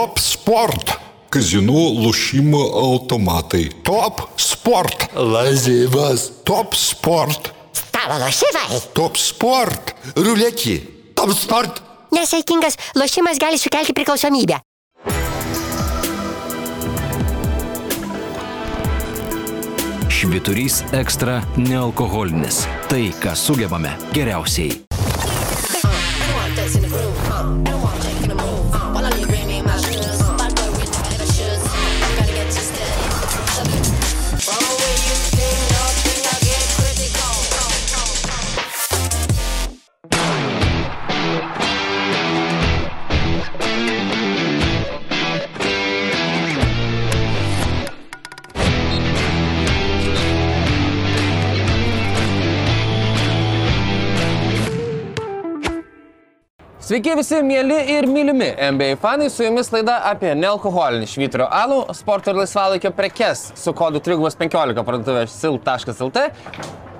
Top Sport. Kazinų lošimo automatai. Top Sport. Lazivas. Top Sport. Stalo lošimai. Top Sport. Ruletį. Top sport. Nesaikingas lošimas gali sukelti priklausomybę. Šviturys ekstra nealkoholinis. Tai, ką sugebame geriausiai. Sveiki visi mėly ir mylimi NBA fanai, su jumis laida apie nealkoholinį švyturio alų, sporto ir laisvalaikio prekes su kodu 315 parduotuvė sil.lt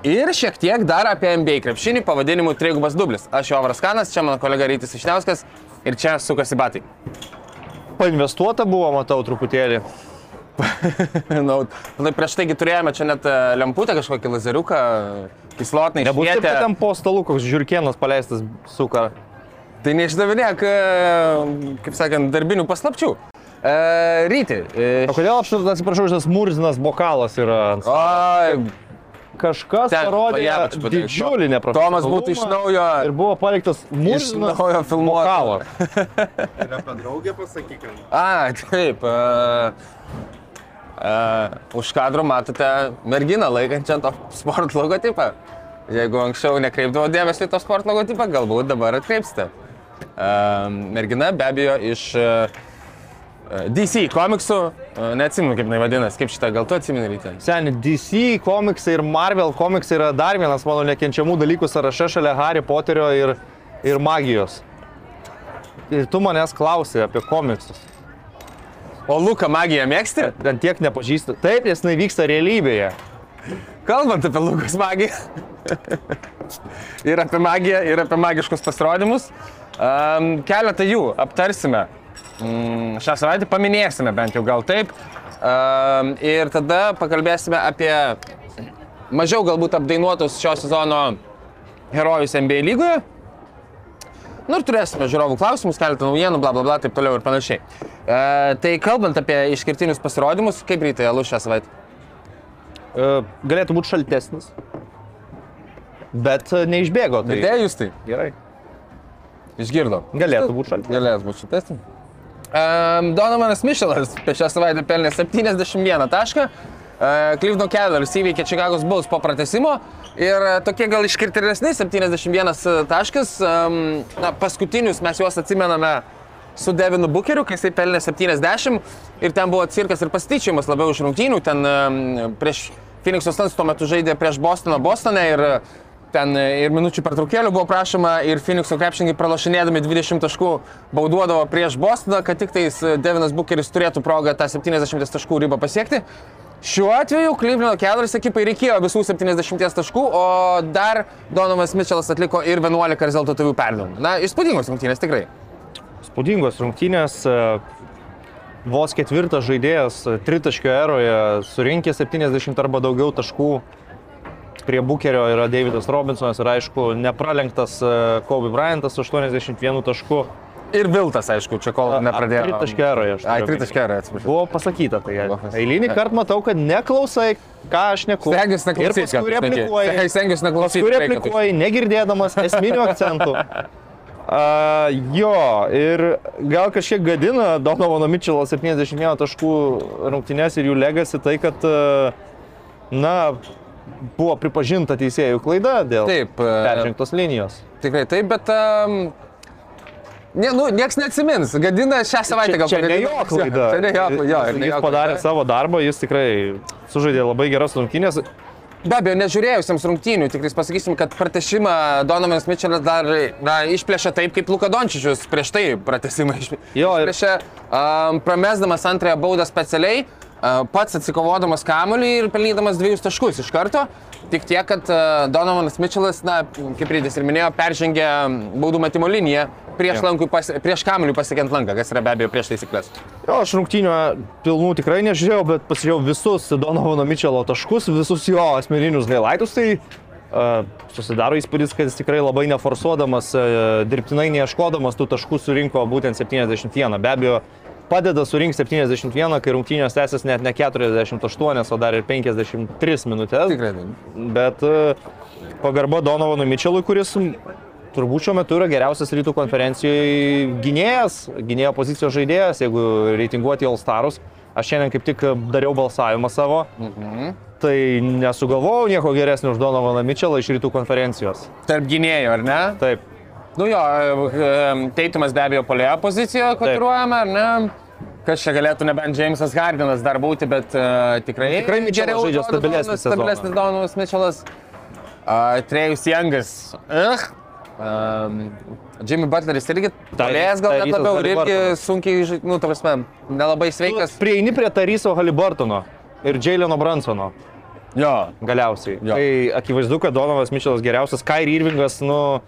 ir šiek tiek dar apie NBA krepšinį pavadinimu 3 dublis. Aš Jovras Kanas, čia mano kolega Rytis Išniauskas ir čia sukasi batai. Painvestuota buvo, matau, truputėlį. nu, tai prieš taigi turėjome čia net e, lemputę, kažkokį lazeriuką, švietę. kad ten po stalu koks žiūrkienas paleistas suka. Tai neišdavinėk, kaip sakant, darbinių paslapčių. E, ryti. E, O kodėl apštas, atsiprašau, šitas murzinas bokalas yra ant stalo? Oi, Kažkas Ten, parodė padaryk. didžiulį neprastą. Tomas būtų iš naujo. Ir buvo paliktas murzinas naujo filmuoto. bokalas. A, taip. Uh, uh, už kadro matote merginą laikančią to sport logotipą. Jeigu anksčiau nekreipdavo dėmesio į to sport logotipą, galbūt dabar atkreipsite. Uh, mergina be abejo iš uh, DC komiksų, uh, neatsimenu kaip jinai vadinasi, kaip šitą, gal tu atsimeni ryte? Seniai, DC komiksai ir Marvel komiksai yra dar vienas mano nekenčiamų dalykų sąraše šalia Harry Poterio ir, ir magijos. Ir tu manęs klausai apie komiksus. O Luką magiją mėgsti? Ten tiek nepažįstu. Taip, nes jinai vyksta realybėje. Kalbant apie Lukas magiją. ir apie magiją, ir apie magiškus pasirodymus. Um, keletą jų aptarsime. Mm, šią savaitę paminėsime bent jau gal taip. Um, ir tada pakalbėsime apie mažiau galbūt apdainuotus šio sezono herojus NBA lygoje. Nu ir turėsime žiūrovų klausimus, keletą naujienų, bla bla bla, taip toliau ir panašiai. E, tai kalbant apie išskirtinius pasirodymus, kaip rytai alus šią savaitę? E, Galėtų būti šaltesnis. Bet e, neišbėgo. Tai... Girdėjai jūs tai? Gerai. Išgirdo. Galėtų būti šaltesnis. Galės būti šitesnis. Um, Donovanas Mišelas per šią savaitę pelnė 71 tašką. Uh, Cleveland Cavaliers įveikė Chicago's Bulls po pratesimo ir uh, tokie gal išskirtinesni 71 taškas. Um, na, paskutinius mes juos atsimename su Devinu Bookeriu, kai jisai pelnė 70 ir ten buvo cirkas ir pasityčiamas labiau iš rungtynių. Ten um, prieš Phoenix'o Suns tuo metu žaidė prieš Bostoną Bostone ir uh, ten e, ir minučių pertraukėlių buvo prašoma ir Phoenix'o krepšininkai pralašinėdami 20 taškų bauduodavo prieš Bostoną, kad tik tais e, Devinas Bucheris turėtų progą tą 70 taškų ribą pasiekti. Šiuo atveju Cleveland Cavaliers ekipai reikėjo visų 70 taškų, o dar Donovan Mitchellas atliko ir 11 rezultatyvių perdavimų. Na, įspūdingos rungtynės tikrai. Spūdingos rungtynės. e, Vos ketvirtas žaidėjas tritaškio eroje surinkė 70 arba daugiau taškų. Prie Bukerio yra Davidas Robinsonas ir aišku, nepralenktas e, Kobe Bryantas su 81 tašku. Ir Viltas, aišku, čia kol nepradėjo. Tritaškio eroje. aš Ai, turiu tritaškio eroje, atsiprašau. Buvo pasakyta tai. Eilinį kartą matau, kad neklausai, ką aš neku. Stengiuosi Ir neklausyti. paskui replikuoji. Stengiuosi neklausyti. Paskui replikuoji, negirdėdamas esminių akcentų. Uh, jo, ir gal kažkiek gadina Donovano Mitchell 71 taškų rungtynės ir jų legasi tai, kad, uh, na, buvo pripažinta teisėjų klaida dėl Taip, e, peržengtos linijos. Tikrai taip, bet... Um, ne, nu, nieks neatsimins. Gadina šią savaitę gal čia ne pagadino. jo klaida. Čia ne jo klaida. jo, ne Jis jo padarė savo darbą, jis tikrai sužaidė labai geras rungtynės. Be abejo, nežiūrėjusiems rungtynių, tikrai pasakysim, kad pratešimą Donovanas Mitchellas dar na, išplėšė taip, kaip Luka Dončičius prieš tai pratesimą išplėšė. Jo, ir- Išplėšė, um, pramesdamas antrąją baudą specialiai. Pats atsikovodamas kamuolį ir pelnydamas dviejus taškus iš karto. Tik tiek, kad Donovanas Mitchellas, na, kaip Rydis ir minėjo, peržengė baudų metimo liniją prieš, pas, prieš kamuolį pasiekiant lanką, kas yra be abejo prieš taisyklės. Jo, aš rungtynio pilnų tikrai nežiūrėjau, bet pasižiūrėjau visus Donovano Mičelo taškus, visus jo asmeninius gailaitus, tai uh, susidaro įspūdis, kad jis tikrai labai neforsuodamas, uh, dirbtinai neieškodamas tų taškų surinko būtent 71. Be abejo, padeda surinkti 71, kai rungtynės tęsis net ne 48, o dar ir 53 minutės. Tikrai. Bet e, pagarba Donovanui Mičelui, kuris turbūt šiuo metu yra geriausias rytų konferencijoje gynėjas, gynėjo pozicijos žaidėjas, jeigu reitinguoti All Starus. Aš šiandien kaip tik dariau balsavimą savo, Mhm. tai nesugalvojau nieko geresnio už Donovaną Mičelą iš rytų konferencijos. Tarp gynėjų, ar ne? Taip, Nu jo, e, Teitumas be abejo polėjo pozicijoje kotiruojama, ar ne? Kas čia galėtų nebent Jamesas Hardinas dar būti, bet uh, tikrai, Tikrai Mitchellas žaidžia stabilesnis sezoną. Donovas Mitchellas. Uh, Trejus Jangas. Uh, um, Jimmy Butleris irgi polėjas gal net labiau ir irgi sunkiai, nu, ta prasme, nelabai sveikas. prieini prie Taryso Haliburtono ir Jaileno Bransono Jo. galiausiai. Jo. Tai akivaizdu, kad Donovas Mičelas geriausias, Kairi Irvingas, nu,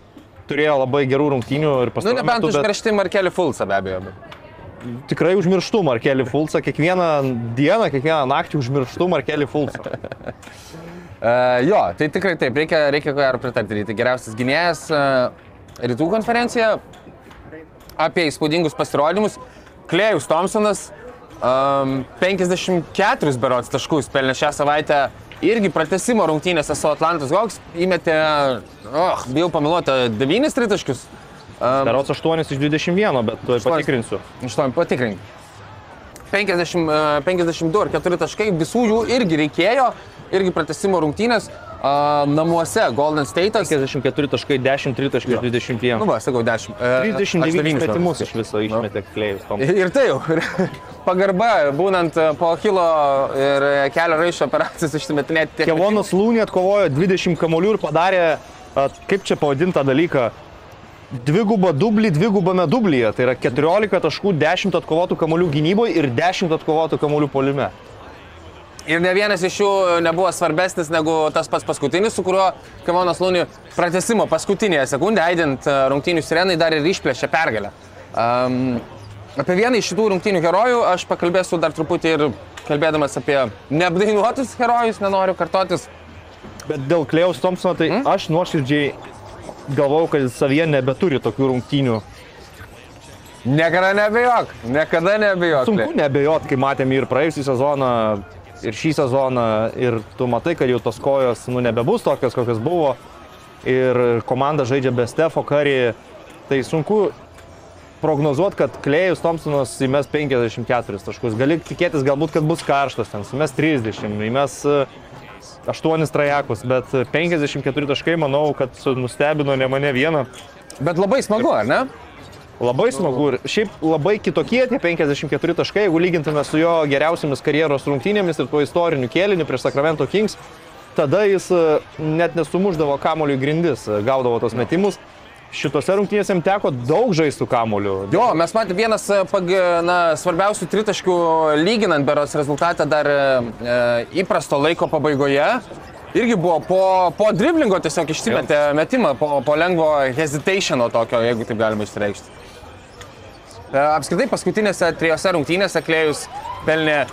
turėjo labai gerų rungtynių ir Nu, pastaruoju nebent metu, bet- užmiršti Markelį Fulsą be abejo. bet- tikrai užmirštu Markelį Fulsą, kiekvieną dieną, kiekvieną naktį užmirštu Markelį Fulsą. Uh, jo, tai tikrai taip, reikia, reikia ko gero pritarti. Tai geriausias gynėjas uh, rytų konferencija apie įspūdingus pasirodymus. Klėjus Thompsonas um, 54 berots taškus pelnė šią savaitę irgi pratesimo rungtynėse su Atlantos Hawks. Įmetė, oh, bijau pameluoti, 9 tritaškius. Um, Berots 8 iš 21, bet tuoj patikrinsiu. Iš to patikrink. 50, e, 52 ir 4 taškai, visų jų irgi reikėjo, irgi pratesimo rungtynės a, namuose Golden State'as. 54 taškai, 10 tritaškai iš 21. Nu, va, sakau, 10. e, 39 aštuonis metimus iš viso išmetė Klėjus. Ir tai jau. Pagarba, būnant e, po Achilo ir e, kelio raiščio operacijos išsimetinėti tiek. Kevonas Lūnė atkovojo 20 kamolių ir padarė, a, kaip čia pavadintą dalyką, dvigubą dublį dvigubame dublyje. Tai yra 14 taškų, 10 atkovotų kamolių gynyboje ir 10 atkovotų kamolių polime. Ir ne vienas iš jų nebuvo svarbesnis negu tas pats paskutinis, su kuriuo Kevonas Lūni pratesimo paskutinėje sekundėje, aidint e, rungtynių sirenai, dar ir išplėšė pergalę. Um, apie vieną iš šitų rungtynių herojų aš pakalbėsiu dar truputį ir kalbėdamas apie neapdainuotus herojus, nenoriu kartotis. Bet dėl Klėjaus Thompsono, tai mm? aš nuoširdžiai galvojau, kad savyje nebeturi tokių rungtynių. Niekada nebejok, niekada nebejok. Sunku nebejot, kai matėme ir praėjusią sezoną, ir šį sezoną, ir tu matai, kad jau tos kojos nu, nebebus tokios, kokios buvo. Ir komanda žaidžia be Stefo Curry. Tai sunku prognozuoti, kad Klėjus Thompsonas įmes 54 taškus. Gali tikėtis galbūt, kad bus karštas, ten įmes 30, įmes 8 trajekus, bet 54 taškai manau, kad nustebino ne mane vieną. Bet labai smagu, ar ne? Labai smagu ir šiaip labai kitokie tie 54 taškai, jeigu lygintume su jo geriausiamis karjeros rungtynėmis ir tuo istoriniu kėliniu prieš Sacramento Kings, tada jis e, net nesumuždavo kamolių į grindis, e, gaudavo tos metimus. Šitose rungtynėse jam teko daug žaistų kamolių. Jo, mes matėme vienas e, pag, na, svarbiausių tritaškių lyginant beros rezultatą dar e, įprasto laiko pabaigoje. Irgi buvo po, po driblingo tiesiog išsimetė metimą, po, po lengvo hesitationo tokio, jeigu taip galima išreikšti. E, Apskritai paskutinėse trijose rungtynėse Klėjus pelnė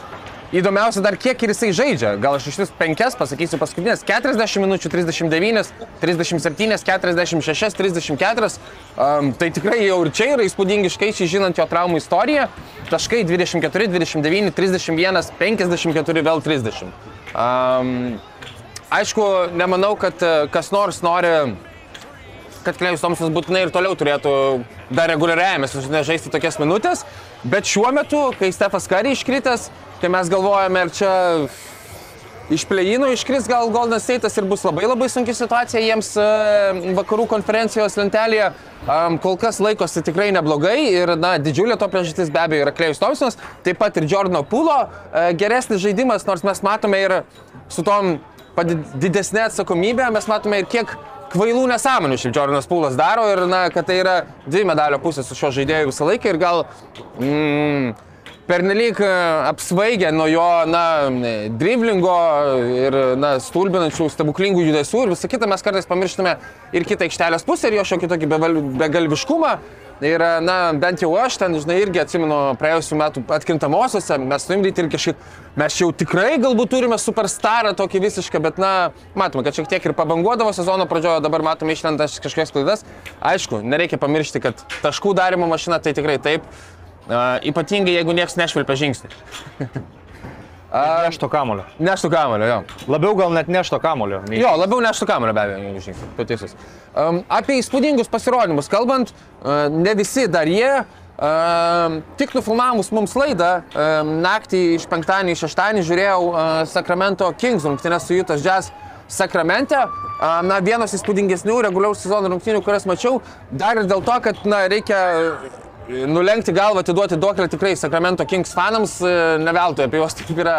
įdomiausia dar kiek ir jisai žaidžia. Gal aš iš vis penkias pasakysiu paskutinės 40 minučių, 39, 37, 46, 34. Um, tai tikrai jau ir čia yra įspūdingi skaičiai, žinant jo traumų istoriją. Taškai 24, 29, 31, 54, vėl 30. Um, aišku, nemanau, kad e, kas nors nori kad Klejus Tomsonas būtinai ir toliau turėtų dar reguliariajame sezone žaisti tokias minutės, bet šiuo metu, kai Stefas Kari iškritęs, kai mes galvojame, ar čia iš plėjinų iškris gal Golden State'as ir bus labai labai sunki situacija jiems e, vakarų konferencijos lentelėje. Um, kol kas laikosi tikrai neblogai ir na, didžiulė to priežastis be abejo yra Klejus Tomsonas, taip pat ir Jordano Pulo e, geresnis žaidimas, nors mes matome ir su tom didesnė atsakomybė, mes matome ir kiek kvailų nesąmonių šiaip Jordanas Pūlas daro ir na, kad tai yra dvi medalio pusės su šio žaidėju visą laiką ir gal mm, pernelyg e, apsvaigę nuo jo, na, driblingo ir, na, stulbinančių stebuklingų judesių ir visą kitą mes kartais pamirštame ir kitą aikštelės pusę ir jo šiokį tokį begalviškumą. Ir, e, na, bent jau aš ten, žinai, irgi atsimenu praėjusiu metu atkrintamosiose, mes su Imryti ir kažkaip, mes jau tikrai galbūt turime superstarą tokį visišką, bet, na, matome, kad šiek tiek ir pabanguodavo sezono pradžioje, dabar matome išlentas kažkokias klaidas. Aišku, nereikia pamiršti, kad taškų darimo mašina tai tikrai taip, a, ypatingai jeigu niekas nešvilpia žingsnį. Nešto kamulio. Neštų kamulio, jo. Labiau gal net nešto kamulio. nei- Jo, labiau neštų kamerą be abejo. Tu teisus. Um, apie įspūdingus pasirodymus kalbant, uh, ne visi dar jie. Um, tik nufilmavus mums laidą, um, naktį iš penktadienį į šeštadienį žiūrėjau uh, Sacramento Kings rungtynės su Utah Jazz Sakramente. Uh, na, vienos įspūdingesnių reguliaus sezono rungtynių, kurias mačiau, dar ir dėl to, kad na, reikia nulenkti galvą, atiduoti duoklę tikrai Sacramento Kings fanams, e, ne veltui apie juos taip yra,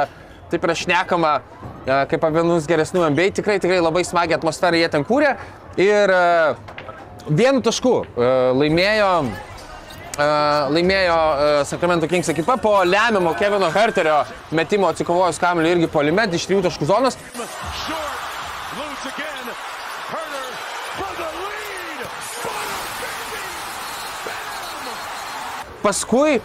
taip yra šnekama e, kaip apie vienus geresnių NBA, tikrai, tikrai labai smagią atmosferą jie ten kūrė ir e, vienu tašku laimėjo laimėjo Sacramento Kings ekipa po lemiamo Kevino Herterio metimo atsikovojus kamuolį irgi polime iš trijų taškų zonos. Short. Paskui e,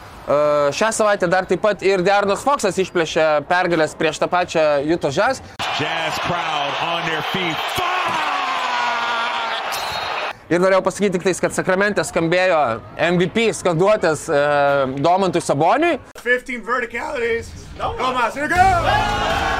šią savaitę dar taip pat ir Dernas Foksas išplėšė pergalės prieš tą pačią Juto Jazz. Jazz crowd on their feet. Fox! Ir norėjau pasakyti tik tais, kad Sakramente skambėjo MVP skanduotės e, Domantui Saboniui. 15 verticalities. Más. Here we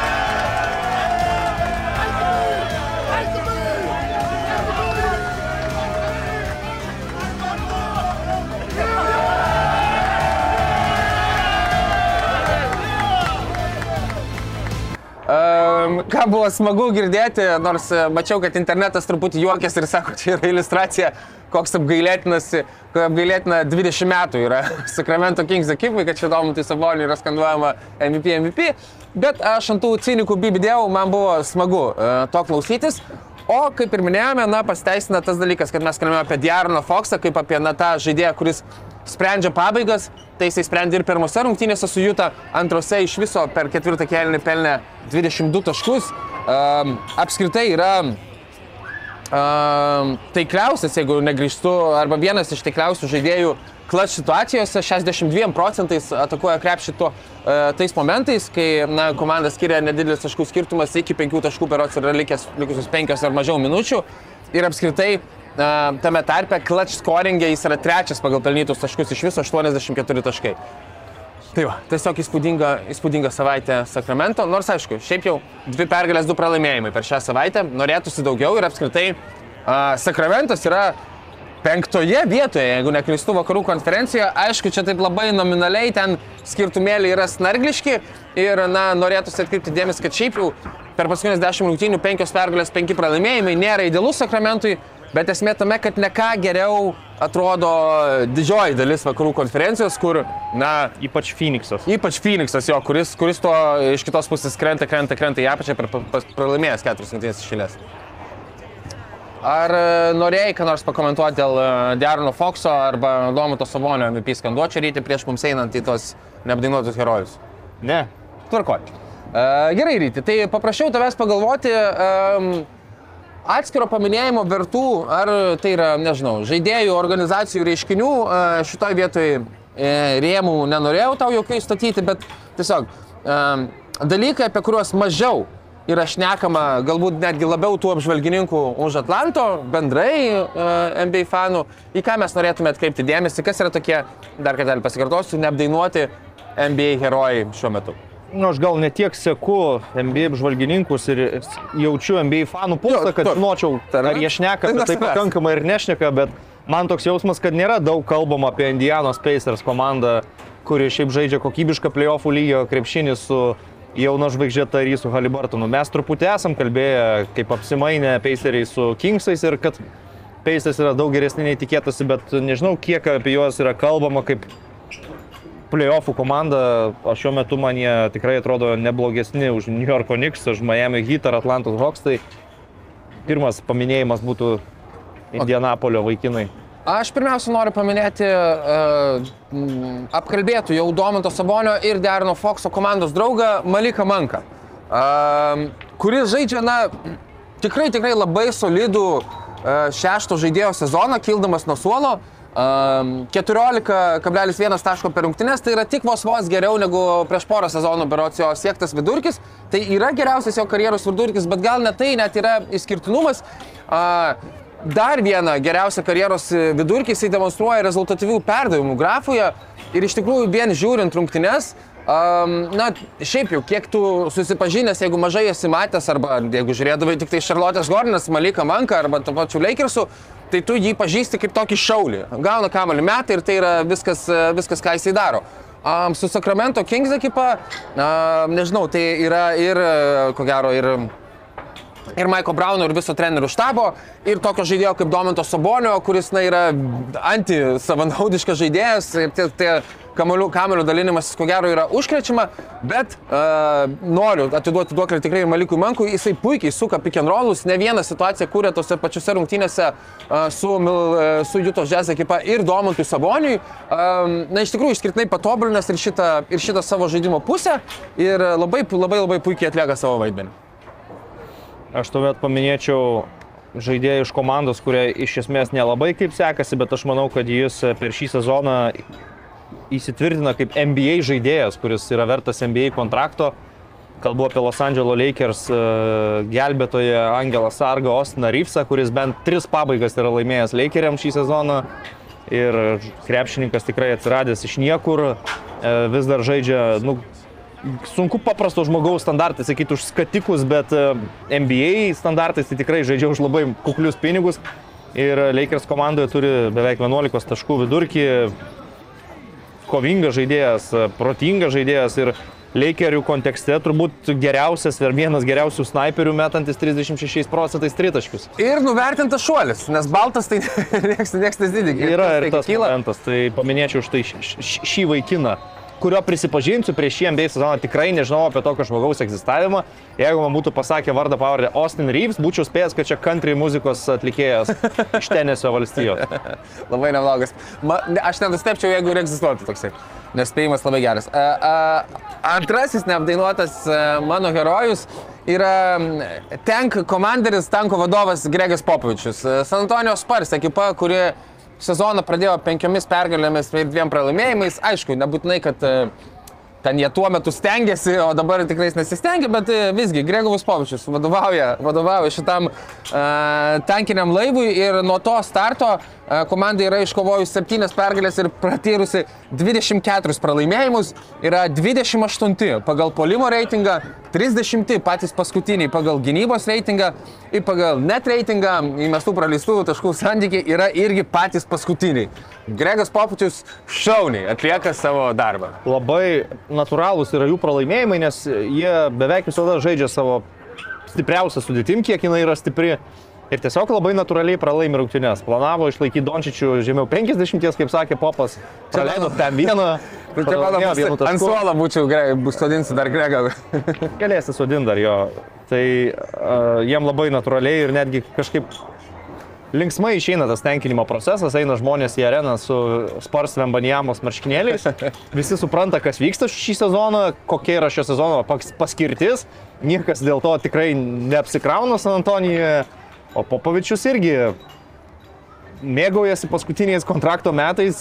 ką buvo smagu girdėti, nors e, mačiau, kad internetas truputį juokėsi ir sako, čia yra iliustracija, koks apgailėtinas, apgailėtina 20 metų yra Sacramento Kings ekipai, kad čia Domantui Saboniui yra skanduojama MVP, MVP. Bet aš ant tų cinikų bibidėjau, man buvo smagu uh, to klausytis. O kaip ir minėjome, na, pasiteisina tas dalykas, kad mes kalbėjome apie Diaroną Foxą, kaip apie na, tą žaidėją, kuris sprendžia pabaigas, tai jisai sprendė ir pirmose rungtynėse su Juta, antrose iš viso per ketvirtą kelnį pelnė 22 taškus. Um, apskritai yra um, taikliausias, jeigu negrįžtu, arba vienas iš taikliausių žaidėjų klač situacijose, 62 procentais atakuoja krepšį tuo uh, tais momentais, kai na, komanda skiria nedidelis taškų skirtumas iki 5 taškų perots yra likęs likusius 5 ar mažiau minučių. Ir apskritai tame tarpe klač scoringė jis yra trečias pagal pelnytus taškus iš viso 84 taškai. Tai va, tiesiog įspūdinga, įspūdinga savaitė Sakramento, nors aišku, šiaip jau dvi pergalės, du pralaimėjimai per šią savaitę, norėtųsi daugiau ir apskritai uh, Sakramentas yra penktoje vietoje, jeigu neklystu vakarų konferencijoje, aišku, čia taip labai nominaliai ten skirtumėliai yra snargliški ir, na, norėtųsi atkreipti dėmesį, kad šiaip jau per paskutinės dešimt rungtynių penkios pergalės, penki pralaimėjimai nėra idealus Sakramentui, bet esmė tame, kad ne ką geriau atrodo didžioji dalis vakarų konferencijos, kur, na, Ypač Phoenixas. Ypač Phoenixas jo, kuris, kuris to iš kitos pusės krenta, krenta, krenta į apačią pralaimėjęs keturis rungtynės išėlės. Ar e, norėjai ką nors pakomentuoti dėl e, Derono Foxo arba Domato Savonio MVP skanduočio ryti prieš mums einant į tos neapdainuotus herojus? Ne. Tvarkoj. Uh, gerai, ryti. Tai paprašiau tavęs pagalvoti um, atskiro paminėjimo vertų, ar tai yra, nežinau, žaidėjų, organizacijų reiškinių. Uh, šitoje vietoje e, rėmų nenorėjau tau jokiai statyti, bet tiesiog um, dalykai, apie kuriuos mažiau yra šnekama, galbūt netgi labiau tų apžvalgininkų už Atlanto, bendrai NBA fanų, į ką mes norėtume atkreipti dėmesį, kas yra tokie, dar kartą pasikartosiu, neapdainuoti NBA herojai šiuo metu. Nu, aš gal netiek seku NBA apžvalgininkus ir jaučiu NBA fanų pulsą, kad žinočiau, yra- ar jie šneka tai tai nesupras. pakankamai ir nešneka, bet man toks jausmas, kad nėra daug kalbama apie Indianos Pacers komandą, kuri šiaip žaidžia kokybišką playoffų lygio krepšinį su jauna žvaigždė Tarysu Halibartonu. Mes truputį esam kalbėję, kaip apsimainę Paceriai su Kingsais ir kad Pacers yra daug geresni nei tikėtasi, bet nežinau, kiek apie juos yra kalbama kaip playoffų komanda, o šiuo metu man jie tikrai atrodo neblogesni už New Yorko Knicks, už Miami Heat ar Atlantos Hawks. Tai pirmas paminėjimas būtų Indianapolio vaikinai. Aš pirmiausia noriu paminėti uh, apkalbėtų jau Domanto Sabonio ir Derno Foxo komandos draugą Maliką Manką, uh, kuris žaidžia, na, tikrai, tikrai labai solidų uh, šešto žaidėjo sezoną, kildamas nuo suolo. Um, 14,1 taško per rungtynes, tai yra tik vos vos geriau negu prieš porą sezonų berots jo siektas vidurkis. Tai yra geriausias jo karjeros vidurkis, bet gal net tai net yra išskirtinumas. Uh, dar vieną geriausią karjeros vidurkį jisai demonstruoja rezultatyvių perdavimų grafoje ir iš tikrųjų vien žiūrint rungtynes, um, na, šiaip jau, kiek tu susipažinęs, jeigu mažai esi matęs, arba jeigu žiūrėdavai tik tai Charlotte's Gordinas, Malika Manka arba to pačiu Lakersų, tai tu jį pažįsti kaip tokį šaulį. Gauna kamalį metą ir tai yra viskas, viskas ką jisai daro. Um, su Sacramento Kings ekipa, um, nežinau, tai yra ir, ko gero, ir ir Maiko Brauno, ir viso trenerių štabo, ir tokio žaidėjo kaip Dominto Sabonio, kuris na, yra anti-savanaudiškas žaidėjas, ir tie, tie kamelių dalinimas, ko gero, yra užkrečiama, bet uh, noriu atiduoti duoklį tikrai ir Malikui Mankui, jisai puikiai suka pick and rollus, ne vieną situaciją kūrė tose pačiose rungtynėse uh, su, uh, su Jutos Jazz ekipa ir Domintui Saboniui. Um, na, iš tikrųjų, išskirtinai patobulinęs ir šitą, ir šitą savo žaidimo pusę ir labai, labai, labai puikiai atlieka savo vaidmenį. Aš tuomet paminėčiau žaidėjų iš komandos, kurie iš esmės nelabai kaip sekasi, bet aš manau, kad jis per šį sezoną įsitvirtina kaip NBA žaidėjas, kuris yra vertas NBA kontrakto. Kalbu apie Los Angeles Lakers e, gelbėtoją Angelą Sargą Ostiną Ryfsą, kuris bent tris pabaigas yra laimėjęs Lakeriam šį sezoną. Ir krepšininkas tikrai atsiradęs iš niekur, e, vis dar žaidžia, nu, sunku paprasto žmogaus standartai sakyti už skatikus, bet e, NBA standartais tai tikrai žaidžia už labai kuklius pinigus. Ir Lakers komandoje turi beveik 11 taškų vidurkį, kovingas žaidėjas, protingas žaidėjas ir Lakerių kontekste turbūt geriausias ir vienas geriausių snaiperių metantis 36 procentais tritaškius. Ir nuvertintas šuolis, nes baltas tai niekas nesididė. Yra ir tas momentas, tai paminėčiau štai šį vaikiną kurio prisipažinsiu, prieš šį NBA sezoną tikrai nežinau apie tokio žmogaus egzistavimą. Jeigu man būtų pasakę vardą pavardę Austin Reeves, būčiau spėjęs, kad čia country muzikos atlikėjas iš Tenesio valstijos. labai neblogas. Ma, aš nenustepčiau, jeigu ir egzistuotų toksai. Nespėjimas labai geras. A, a, antrasis neapdainuotas mano herojus yra Tank komanderis, tanko vadovas Gregas Popovičius. San Antonijos Spars ekipa, kuri sezoną pradėjo penkiomis pergalėmis ir dviem pralaimėjimais. Aišku, nebūtinai, kad e, ten jie tuo metu stengiasi, o dabar tikrai nesistengia, bet e, visgi Gregovas Povičius vadovauja, vadovauja šitam uh, tankiniam laivui ir nuo to starto uh, komanda yra iškovojusi 7 pergalės ir pratyrusi 24 pralaimėjimus, yra 28 pagal polimo reitingą, 30 patys paskutiniai pagal gynybos reitingą ir pagal net reitingą įmestų praleistų taškų santykiai yra irgi patys paskutiniai. Gregas Popičius šauniai atlieka savo darbą. Labai natūralūs yra jų pralaimėjimai, nes jie beveik visada žaidžia savo stipriausią sudėtim, kiek jinai yra stipri. Ir tiesiog labai natūraliai pralaimi rungtynės. Planavo išlaikyti Dončičių žemiau 50, kaip sakė Popas. Praleido ten vieną. Čia mano ant suolo būčiau, sodinsiu dar Gregą. Galėsi sodinti dar jo. Tai uh, jiem labai natūraliai ir netgi kažkaip linksmai išeina tas tenkinimo procesas, eina žmonės į areną su Spars Vembanijamos marškinėliais, visi supranta, kas vyksta šį sezoną, kokia yra šio sezono paskirtis, niekas dėl to tikrai neapsikrauna San Antonijoje, o Popovičius irgi mėgaujasi paskutiniais kontrakto metais,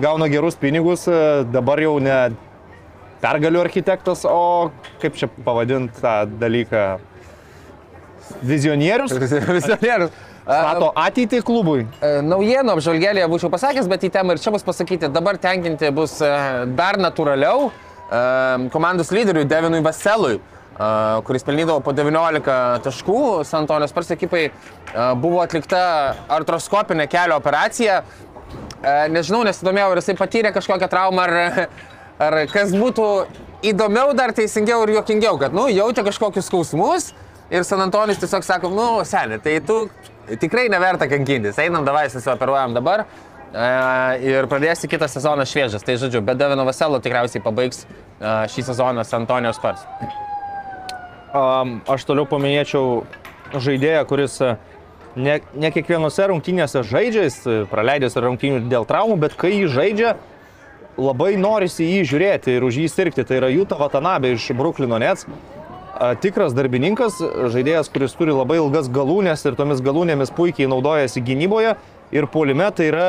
gauna gerus pinigus, dabar jau ne pergalių architektas, o kaip čia pavadinti tą dalyką? Vizionierius? Vizionierius. Stato ateitį klubui. Naujienų apžvalgėlėje būčiau pasakęs, bet į temą ir čia bus pasakyti, dabar tenkinti bus dar natūraliau komandos lyderiui Devinui Vaselui kuris pelnydavo po 19 taškų, San Antonijos Spurs ekipai buvo atlikta artroskopinė kelio operacija. Nežinau, nesidomėjau, ar jisai patyrė kažkokią traumą, ar, ar kas būtų įdomiau, dar teisingiau ir juokingiau, kad, nu, jaučia kažkokius skausmus ir San Antonijus tiesiog sako, nu, seniai, tai tu tikrai neverta kankintis, einam davai, susioperuojam dabar ir pradėsi kitą sezoną šviežias. Tai žodžiu, bet Devino Vaselo tikriausiai pabaigs šį sezoną San Antonijos Spurs. Aš toliau paminėčiau žaidėją, kuris ne, ne kiekvienose rungtynėse žaidžia, jis e, praleidęs rungtynių dėl traumų, bet kai jį žaidžia, labai norisi jį žiūrėti ir už jį sirgti. Tai yra Jūta Vatanabė iš Bruklino Nets. Tikras darbininkas, žaidėjas, kuris turi labai ilgas galūnės ir tomis galūnėmis puikiai naudojasi gynyboje ir polime. Tai yra,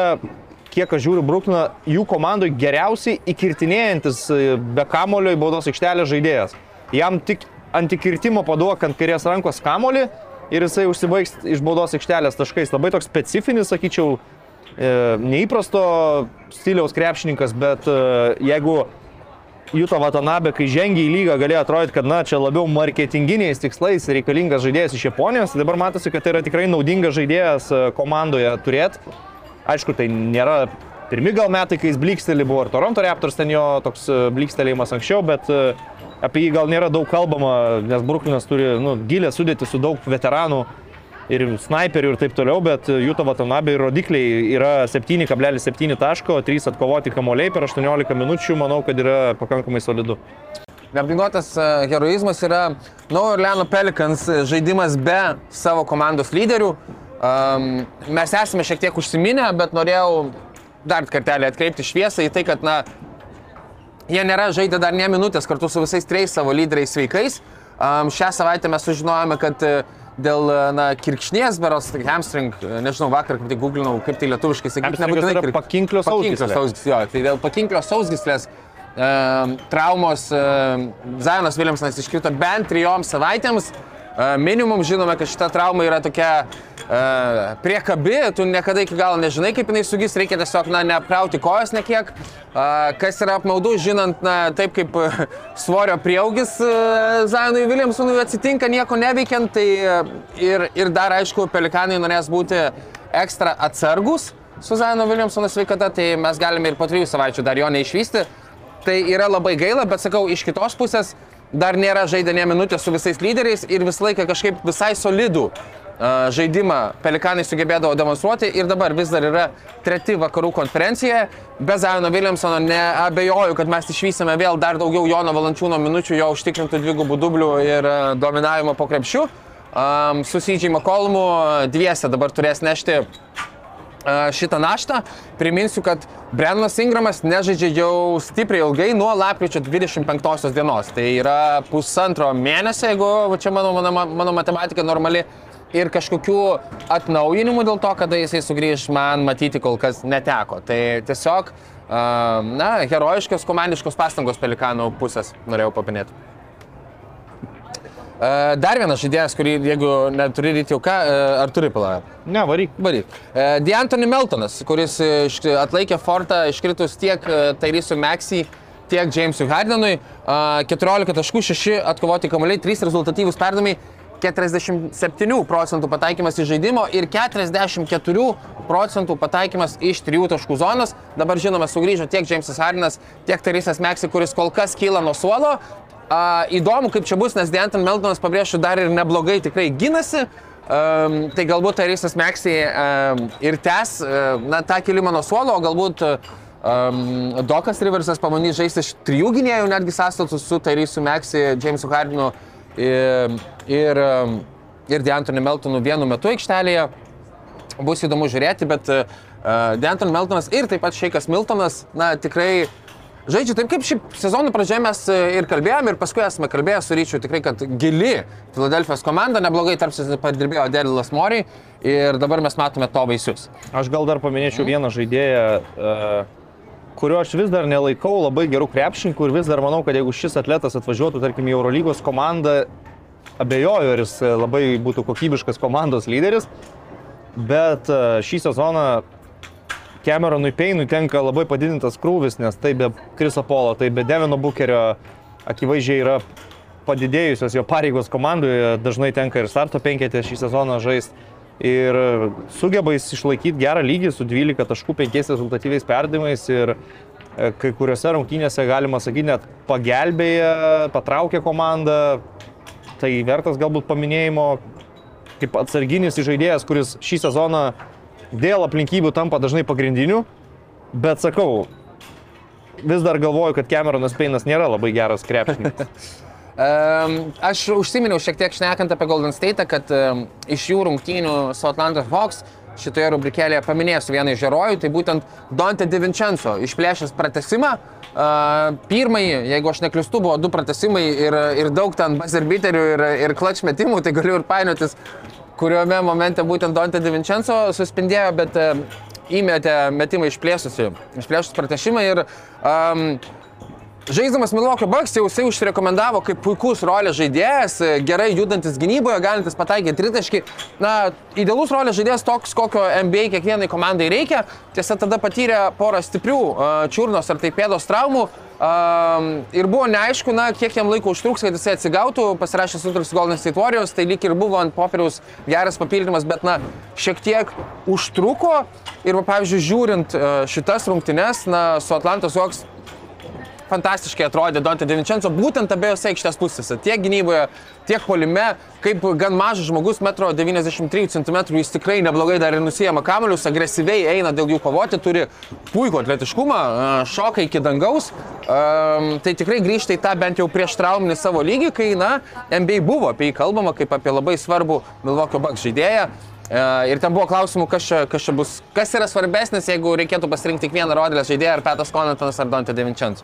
kiek aš žiūriu, Brukliną, jų komandai geriausiai įkirtinėjantis e, be kamulio į baudos aikštelę žaidėjas. Jam tik ant įkirtimo paduok ant kairės rankos kamolį ir jisai užsibaigs iš baudos aikštelės taškais. Labai toks specifinis, sakyčiau, e, neįprasto stiliaus krepšininkas, bet e, jeigu Juto Watanabe, kai žengia į lygą, galėjo atrodyti, kad na, čia labiau marketinginiais tikslais reikalingas žaidėjas iš Japonijos. Dabar matosi, kad tai yra tikrai naudingas žaidėjas e, komandoje turėti. Aišku, tai nėra pirmi gal metai, kai jis bliksteli, buvo ir Toronto Raptors ten jo toks blikstelėjimas anksčiau, bet e, apie jį gal nėra daug kalbama, nes Bruklinas turi nu, gilę sudėti su daug veteranų ir snaiperių ir taip toliau, bet Juto Vatanabė rodikliai yra 7,7 taško, 3 atkovoti kamoliai per 18 minučių, manau, kad yra pakankamai solidu. Neapdainuotas e, heroizmas yra Naujo Orleano Pelikans žaidimas be savo komandos lyderių. Um, mes esame šiek tiek užsiminę, bet norėjau dar kartelį atkreipti šviesą į tai, kad na, jie nėra žaidę dar ne minutės kartu su visais trejais savo lyderiais sveikais. Um, šią savaitę mes sužinojome, kad e, dėl na, kirkšnies, beros, tai hamstring, e, nežinau, vakar kaip tik googlinau, kaip tai lietuviškai sakyti, Hamstringas yra kirk- pakinklio pakinklio sausgyslė. sausgyslės. Jo, tai dėl pakinklio sausgyslės um, traumos um, Zajonas Williamsonas iškrito bent trijom savaitėms. Uh, minimum žinome, kad šita trauma yra tokia priekabi, tu niekada iki galo nežinai, kaip jinai sugis, reikia tiesiog na, neapkrauti kojos nekiek. Kas yra apmaudu, žinant, na, taip kaip uh, svorio prieaugis uh, Zajonui Williamsonui atsitinka nieko neveikiant, tai uh, ir, ir dar aišku, pelikanai norės būti ekstra atsargus su Zajono Williamsono sveikata, tai mes galime ir po trijų savaičių dar jo neišvysti. Tai yra labai gaila, bet sakau, iš kitos pusės dar nėra žaidę ne minutės su visais lyderiais ir visą laiką kažkaip visai solidų žaidimą pelikanai sugebėdavo demonstruoti ir dabar vis dar yra treti vakarų konferencijoje. Be Zajono Williamsono neabejoju, kad mes išvysime vėl dar daugiau Jono Valančiūno minučių, jo užtikrintų dvigubų dublių ir uh, dominavimo po krepšių. Um, su Sydžiai Makolmu dviese dabar turės nešti a, šitą naštą. Priminsiu, kad Brennas Ingramas nežaidžia jau stipriai ilgai nuo lapkričio 25 dienos. Tai yra pusantro mėnesio, jeigu čia mano, mano, mano matematika normali. Ir kažkokių atnaujinimų dėl to, kada jisai sugrįž, man matyti kol kas neteko. Tai tiesiog, na, herojiškos komandiškos pastangos pelikanų pusės norėjau papinėti. A, Dar vienas žaidėjas, kurį, jeigu neturi ryti jau ką, ar turi pilą? Ne, varyk. Varyk. D'Antoni Meltonas, kuris atlaikė fortą iškritus tiek Tairysui Meksijai, tiek Jamesui Hardenui. E, 14 taškų, 6 atkovoti kamuoliai, 3 rezultatyvūs perdamai, 47 procentų pataikymas iš žaidimo ir 44 procentų pataikymas iš 3 taškų zonos. Dabar žinoma, sugrįžo tiek Jamesas Hardenas, tiek Tairysas Meksijai, kuris kol kas kyla nuo suolo. A, įdomu, kaip čia bus, nes D'Anton Meltonas, pabrėšiu, dar ir neblogai tikrai gynasi. Um, tai galbūt Tarisas Meksai um, ir tęs um, na, tą kilimą nuo suolo, o galbūt um, Dokas Riversas pamanys žaisti iš trijų gynėjų, netgi sąstatus su Tarisu Meksai, Jamesu Hardinu ir, ir, um, ir D'Antoni Meltonu vienu metu aikštelėje. Bus įdomu žiūrėti, bet uh, D'Anton Meltonas ir taip pat Šeikas Miltonas, na tikrai Žaidžia taip, kaip šiaip sezono pradžioje mes e, ir kalbėjome, ir paskui esame kalbėję su Ryčiu tikrai, kad gili Filadelfijos komanda, neblogai tarpsis padirbėjo Derilas Mori ir dabar mes matome to vaisius. Aš gal dar paminėčiau vieną žaidėją, e, kurio aš vis dar nelaikau labai gerų krepšininkų ir vis dar manau, kad jeigu šis atletas atvažiuotų, tarkim, į Eurolygos komandą, abejoju, ar jis e, labai būtų kokybiškas komandos lyderis, bet e, šį sezoną Cameronui Peinui tenka labai padidintas krūvis, nes tai be Kriso Polo, tai be Devino Bukerio akivaizdžiai yra padidėjusios jo pareigos komandoje, dažnai tenka ir starto penketė šį sezoną žaisti. Ir sugeba jis išlaikyti gerą lygį su 12 taškų 5 rezultatyviais perdimais ir e, kai kuriuose rungtynėse galima sakyti net pagelbėja, patraukė komandą. Tai vertas galbūt paminėjimo kaip atsarginis žaidėjas, kuris šį sezoną dėl aplinkybių tampa dažnai pagrindiniu, bet sakau, vis dar galvoju, kad Cameronas Peinas nėra labai geras krepšininkas. Um, aš užsiminiau šiek tiek šnekant apie Golden State, kad um, iš jų rungtynių su Atlanta Hawks šitoje rubrikėlėje paminėsiu vieną iš herojų, tai būtent Dante DiVincenzo išplėšęs pratesimą. Uh, pirmąjį, jeigu aš neklistu, buvo du pratesimai ir, ir daug ten bazerbiterių ir, ir klač metimų, tai galiu ir painiotis, kuriuome momente būtent Dante DiVincenzo suspindėjo, bet įmetė metimą išplėsusi, išplėšus pratešimą ir um, Žaisdamas Milwaukee Bucks jau jisai užsirekomendavo kaip puikus rolės žaidėjas, gerai judantis gynyboje, galintis pataikyti tritaškį. Na, idealus rolės žaidėjas toks, kokio NBA kiekvienai komandai reikia. Tiesa, tada patyrė porą stiprių uh, čiurnos ar tai pėdos traumų. Um, ir buvo neaišku, na, kiek jam laiko užtruks, kad jisai atsigautų, pasirašė sutartį su Golden State Warriors, tai lyg ir buvo ant popieriaus geras papildymas, bet, na, šiek tiek užtruko. Ir, pavyzdžiui, žiūrint uh, šitas rungtynes, na, su Atlantos Hawks fantastiškai atrodė Dante DiVincenzo būtent abiejose aikštės pusėse. Tiek gynyboje, tiek polime, kaip gan mažas žmogus, 1,93 cm, jis tikrai neblogai dar ir nusijama kamelius, agresyviai eina dėl jų kovoti, turi puikų atletiškumą, šoka iki dangaus. Um, tai tikrai grįžta į tą bent jau prieš trauminį savo lygį, kai, na, NBA buvo apie jį kalbama kaip apie labai svarbų Milwaukee Bucks žaidėją. Uh, ir ten buvo klausimų, kas čia, kas čia bus, kas yra svarbesnis, jeigu reikėtų pasirinkti tik vieną rodėlės žaidėją, ar Petas Konantonas, ar Dante DiVincenzo.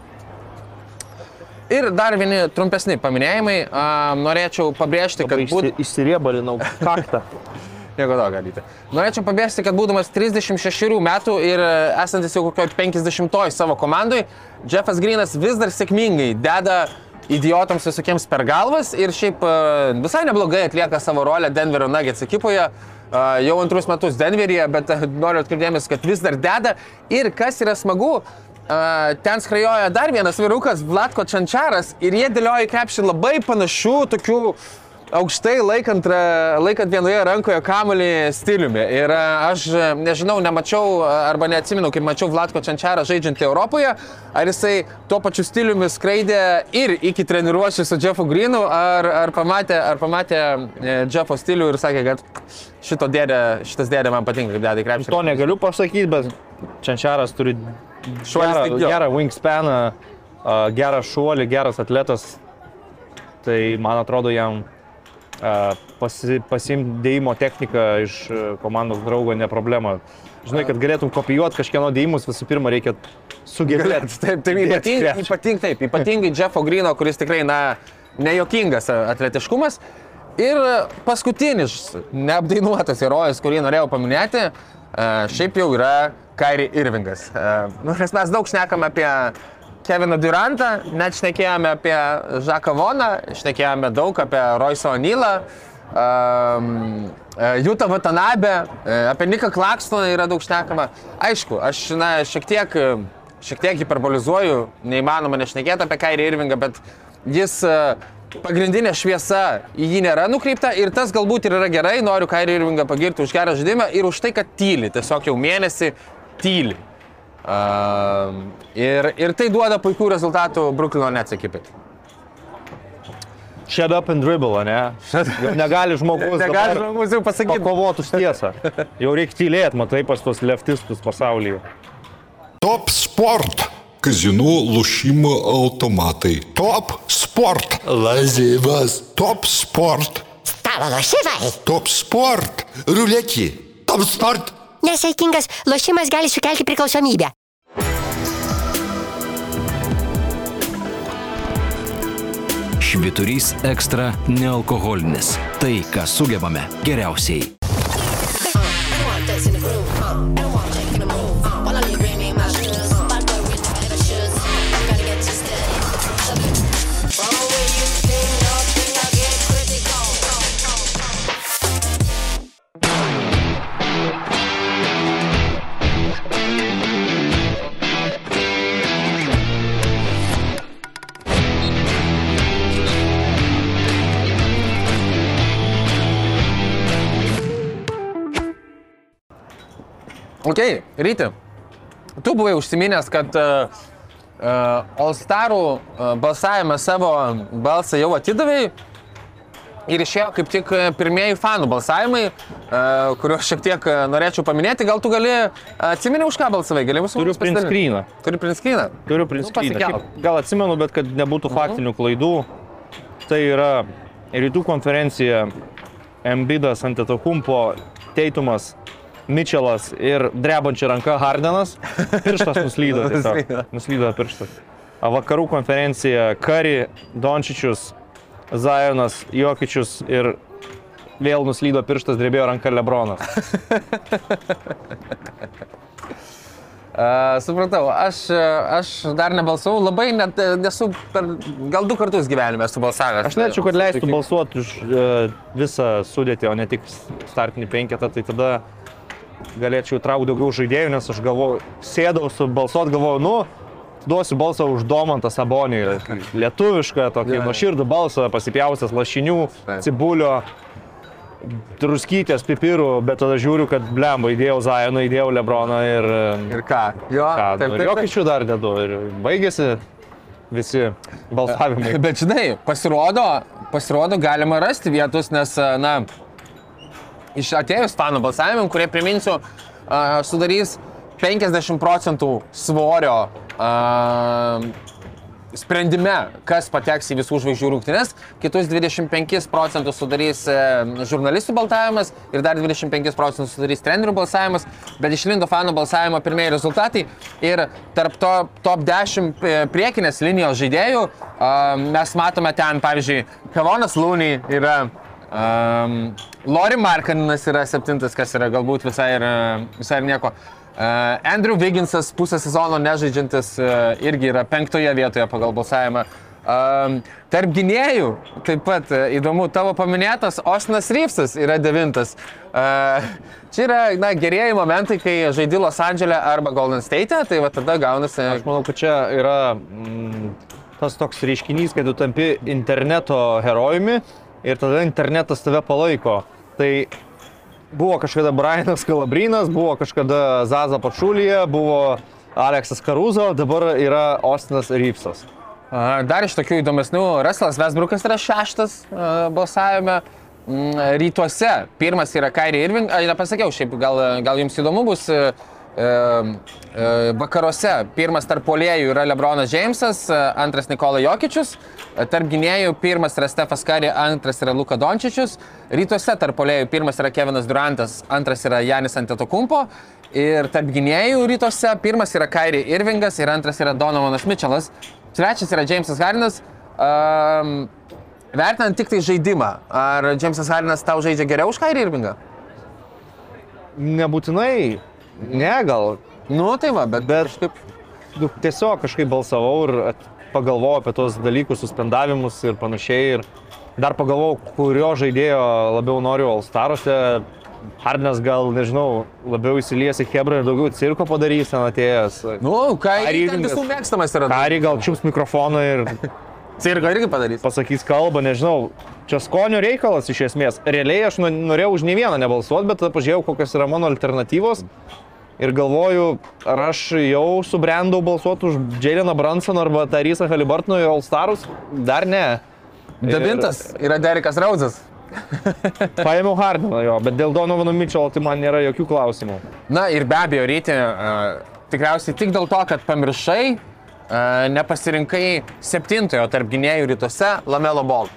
Ir dar vieni trumpesni paminėjimai. A, norėčiau pabrėžti, kad... Būt... Išsiriebalinau kaktą. Nieko to galite. Norėčiau pabrėžti, kad būdamas 36 metų ir e, esantis jau kokio 50-oj savo komandai, Jeffas Greenas vis dar sėkmingai deda idiotams visokiems per galvas ir šiaip e, visai neblogai atlieka savo rolę Denverio Nuggets ekipoje. E, Jau antrus metus Denveryje, bet noriu atkreipdėmės, kad vis dar deda. Ir kas yra smagu, Uh, ten skrajoja dar vienas vyrukas, Vlatko Čančaras, ir jie dėlioja krepšį labai panašių, tokių aukštai laikant, laikant vienoje rankoje kamuolį stiliumi. Ir uh, aš nežinau, nemačiau arba neatsimenu, kaip mačiau Vlatko Čančarą žaidžiantį Europoje, ar jisai tuo pačiu stiliumi skraidė ir iki treniruošį su Jeffu Greenu, ar, ar pamatė, ar pamatė e, Jeffo stilių ir sakė, kad šito dėdė, šitas dėdė man patinka, kaip dėdė krepšį. To negaliu pasakyti, bet Čančaras turi gerą, gerą wingspaną, gerą šuolį, geras atletas. Tai man atrodo jam pasi, pasimti dėjimo techniką iš uh, komandos draugo ne problema. Žinai, kad galėtum kopijuoti kažkieno dėjimus, visų pirma reikia sugebėti. Taip, taip, ypatingai, ypating, taip, ypatingai Jeffo Grino, kuris tikrai, na, nejuokingas atletiškumas. Ir paskutinis neapdainuotas herojus, kurį norėjau paminėti, šiaip jau yra Kairi Irvingas. Nu, nes mes daug šnekam apie Keviną Durantą, net šnekėjome apie Žaką Voną, šnekėjome daug apie Royso Onylą, um, Jutą Vatanabę, apie Niką Klakstoną yra daug šnekama. Aišku, aš na, šiek tiek, šiek tiek hiperbolizuoju, neįmanoma nešnekėti apie Kairį Irvingą, bet jis pagrindinė šviesa į jį nėra nukreipta ir tas galbūt ir yra gerai, noriu Kairį Irvingą pagirti už gerą žaidimą ir už tai, kad tyli, tiesiog jau mėnesį tyli. Uh, ir, ir tai duoda puikių rezultatų Bruklino Nets ekipai. Shut up and dribble, ne? Jau negali žmogus. negali žmogus jau pasakyti. Kovot už tiesą. Jau reikia tylėti, matai, pas tos leftistus pasaulyje. Top sport Казино, лошимо, automatai. Top sport. Lazivas. Top sport. Stalo lošimai. Top sport. Ruletį. Top sport. Nesaikingas lošimas gali sukelti priklausomybę. Šviturys ekstra nealkoholinis. Tai, ką sugebame geriausiai. Ok, ryti. Tu buvai užsiminęs, kad uh, uh, All Starų uh, balsavime savo balsą jau atidavėjai. Ir išėjo kaip tik pirmieji fanų balsavimai, uh, kuriuos šiek tiek uh, norėčiau paminėti. Gal tu gali atsimeni, už ką balsavai? Gali mūsų Turiu print screeną. Turi print screeną? Turiu print Nu, Gal atsimenu, bet kad nebūtų faktinių klaidų. tai yra rytų konferencija Embidas Antetokumpo, Teitumas, Mitčelas ir drebančia ranka Hardenas. Pirštas nuslydo. tiesiog. Nuslydo. Pirštas. A vakarų konferencija Kari, Dončičius, Zajonas, Jokičius ir vėl nuslydo pirštas, drebėjo ranka Lebronas. Uh, supratau, aš, aš dar nebalsavau, labai net nesu, per, gal du kartus gyvenime esu balsavęs. Aš norėčiau, kad leistų balsuoti už e, visą sudėtį, o ne tik startinį penketą, tai tada galėčiau traukti daugiau žaidėjų, nes aš galvoju, sėdau su balsuot, galvoju, nu, duosiu balsą už Domantą Sabonį, lietuvišką, tokį Jo. nuoširdų balsą, pasipjausias lašinių, cibulio, druskytės, pipirų, bet tada žiūriu, kad blemba, įdėjau Zajoną, įdėjau Lebroną ir... Ir ką? Jo, Ką, taip, taip, taip. Jokičių dar dedu ir baigėsi visi balsavimai. Bet žinai, pasirodo, pasirodo galima rasti vietos, nes, na, iš atėjus fanų balsavimam, kurie, priminsiu, sudarys 50 procentų svorio sprendime, kas pateks į visų žvaigždžių rungtynes, kitus 25 procentus sudarys e, žurnalistų balsavimas ir dar 25 procentus sudarys trenerių balsavimas, bet išlindo fanų balsavimo pirmieji rezultatai ir tarp to top 10 e, priekinės linijos žaidėjų mes matome ten, pavyzdžiui, Kavonas Lūny yra Um, Lori Markaninas yra septintas, kas yra galbūt visai ir, visai ir nieko. Uh, Andrew Wigginsas pusę sezono nežaidžiantis uh, irgi yra penktoje vietoje pagal balsavimą. Um, tarp gynėjų, taip pat uh, įdomu, tavo paminėtas Osnas Ryfsas yra devintas. Uh, čia yra na, gerieji momentai, kai žaidži Los Andželė arba Golden State, tai va tada gaunasi. Aš manau, kad čia yra mm, tas toks reiškinys, kai tu tampi interneto herojumi ir tada internetas tave palaiko. Tai buvo kažkada Brianas Kalabrinas, buvo kažkada Zaza Pačulija, buvo Aleksas Karuzo, dabar yra Ostinas Rypsas. Dar iš tokių įdomesnių, Ruslas Vesbrukas yra šeštas balsavime. Mm, Rytuose pirmas yra Kairi Irving, nepasakiau, šiaip gal, gal jums įdomu bus. Vakaruose pirmas tarp polėjų yra Lebronas Džeimsas, e, antras Nikola Jokičius, e, tarp gynėjų pirmas yra Stefas Kari, antras yra Luka Dončičius, rytuose tarp polėjų pirmas yra Kevinas Durantas, antras yra Janis Antetokumpo ir tarp gynėjų rytuose pirmas yra Kairi Irvingas ir antras yra Donovanas Mitčelas, trečias yra Džeimsas Hardinas. Um, Vertinant tik tai žaidimą, ar Džeimsas Hardinas tau žaidžia geriau už Kairi Irvingą? Nebūtinai, ne gal, Nu tai va, bet, Bet- kažkaip nu, tiesiog kažkaip balsavau ir pagalvojau apie tos dalykus, suspendavimus ir panašiai. Ir dar pagalvojau, kurio žaidėjo labiau noriu Alstaruose. Hardinas gal, nežinau, labiau įsilies į Hebrą ir daugiau cirko padarys ten atėjęs. Nu, ką Irvingas- visų mėgstamas yra. Kari gal čiups mikrofoną ir Cirko irgi padarys. pasakys kalbą, nežinau. Čia skonio reikalas iš esmės. Realiai aš nu- norėjau už nei vieną nebalsuoti, bet tada pažiūrėjau, kokios yra mano alternatyvos. Ir galvoju, ar aš jau subrendau balsuoti už Jaileną Bransoną arba Tarysą Halibartoną į All Starus? Dar ne. Devintas yra Derekas Rauzas. Paėmiau Hardiną jo, bet dėl Donovano Mitchell tai man nėra jokių klausimų. Na ir be abejo, ryti, uh, tikriausiai tik dėl to, kad pamiršai, uh, nepasirinkai septintojo tarp gynėjų rytuose Lamelo Ball.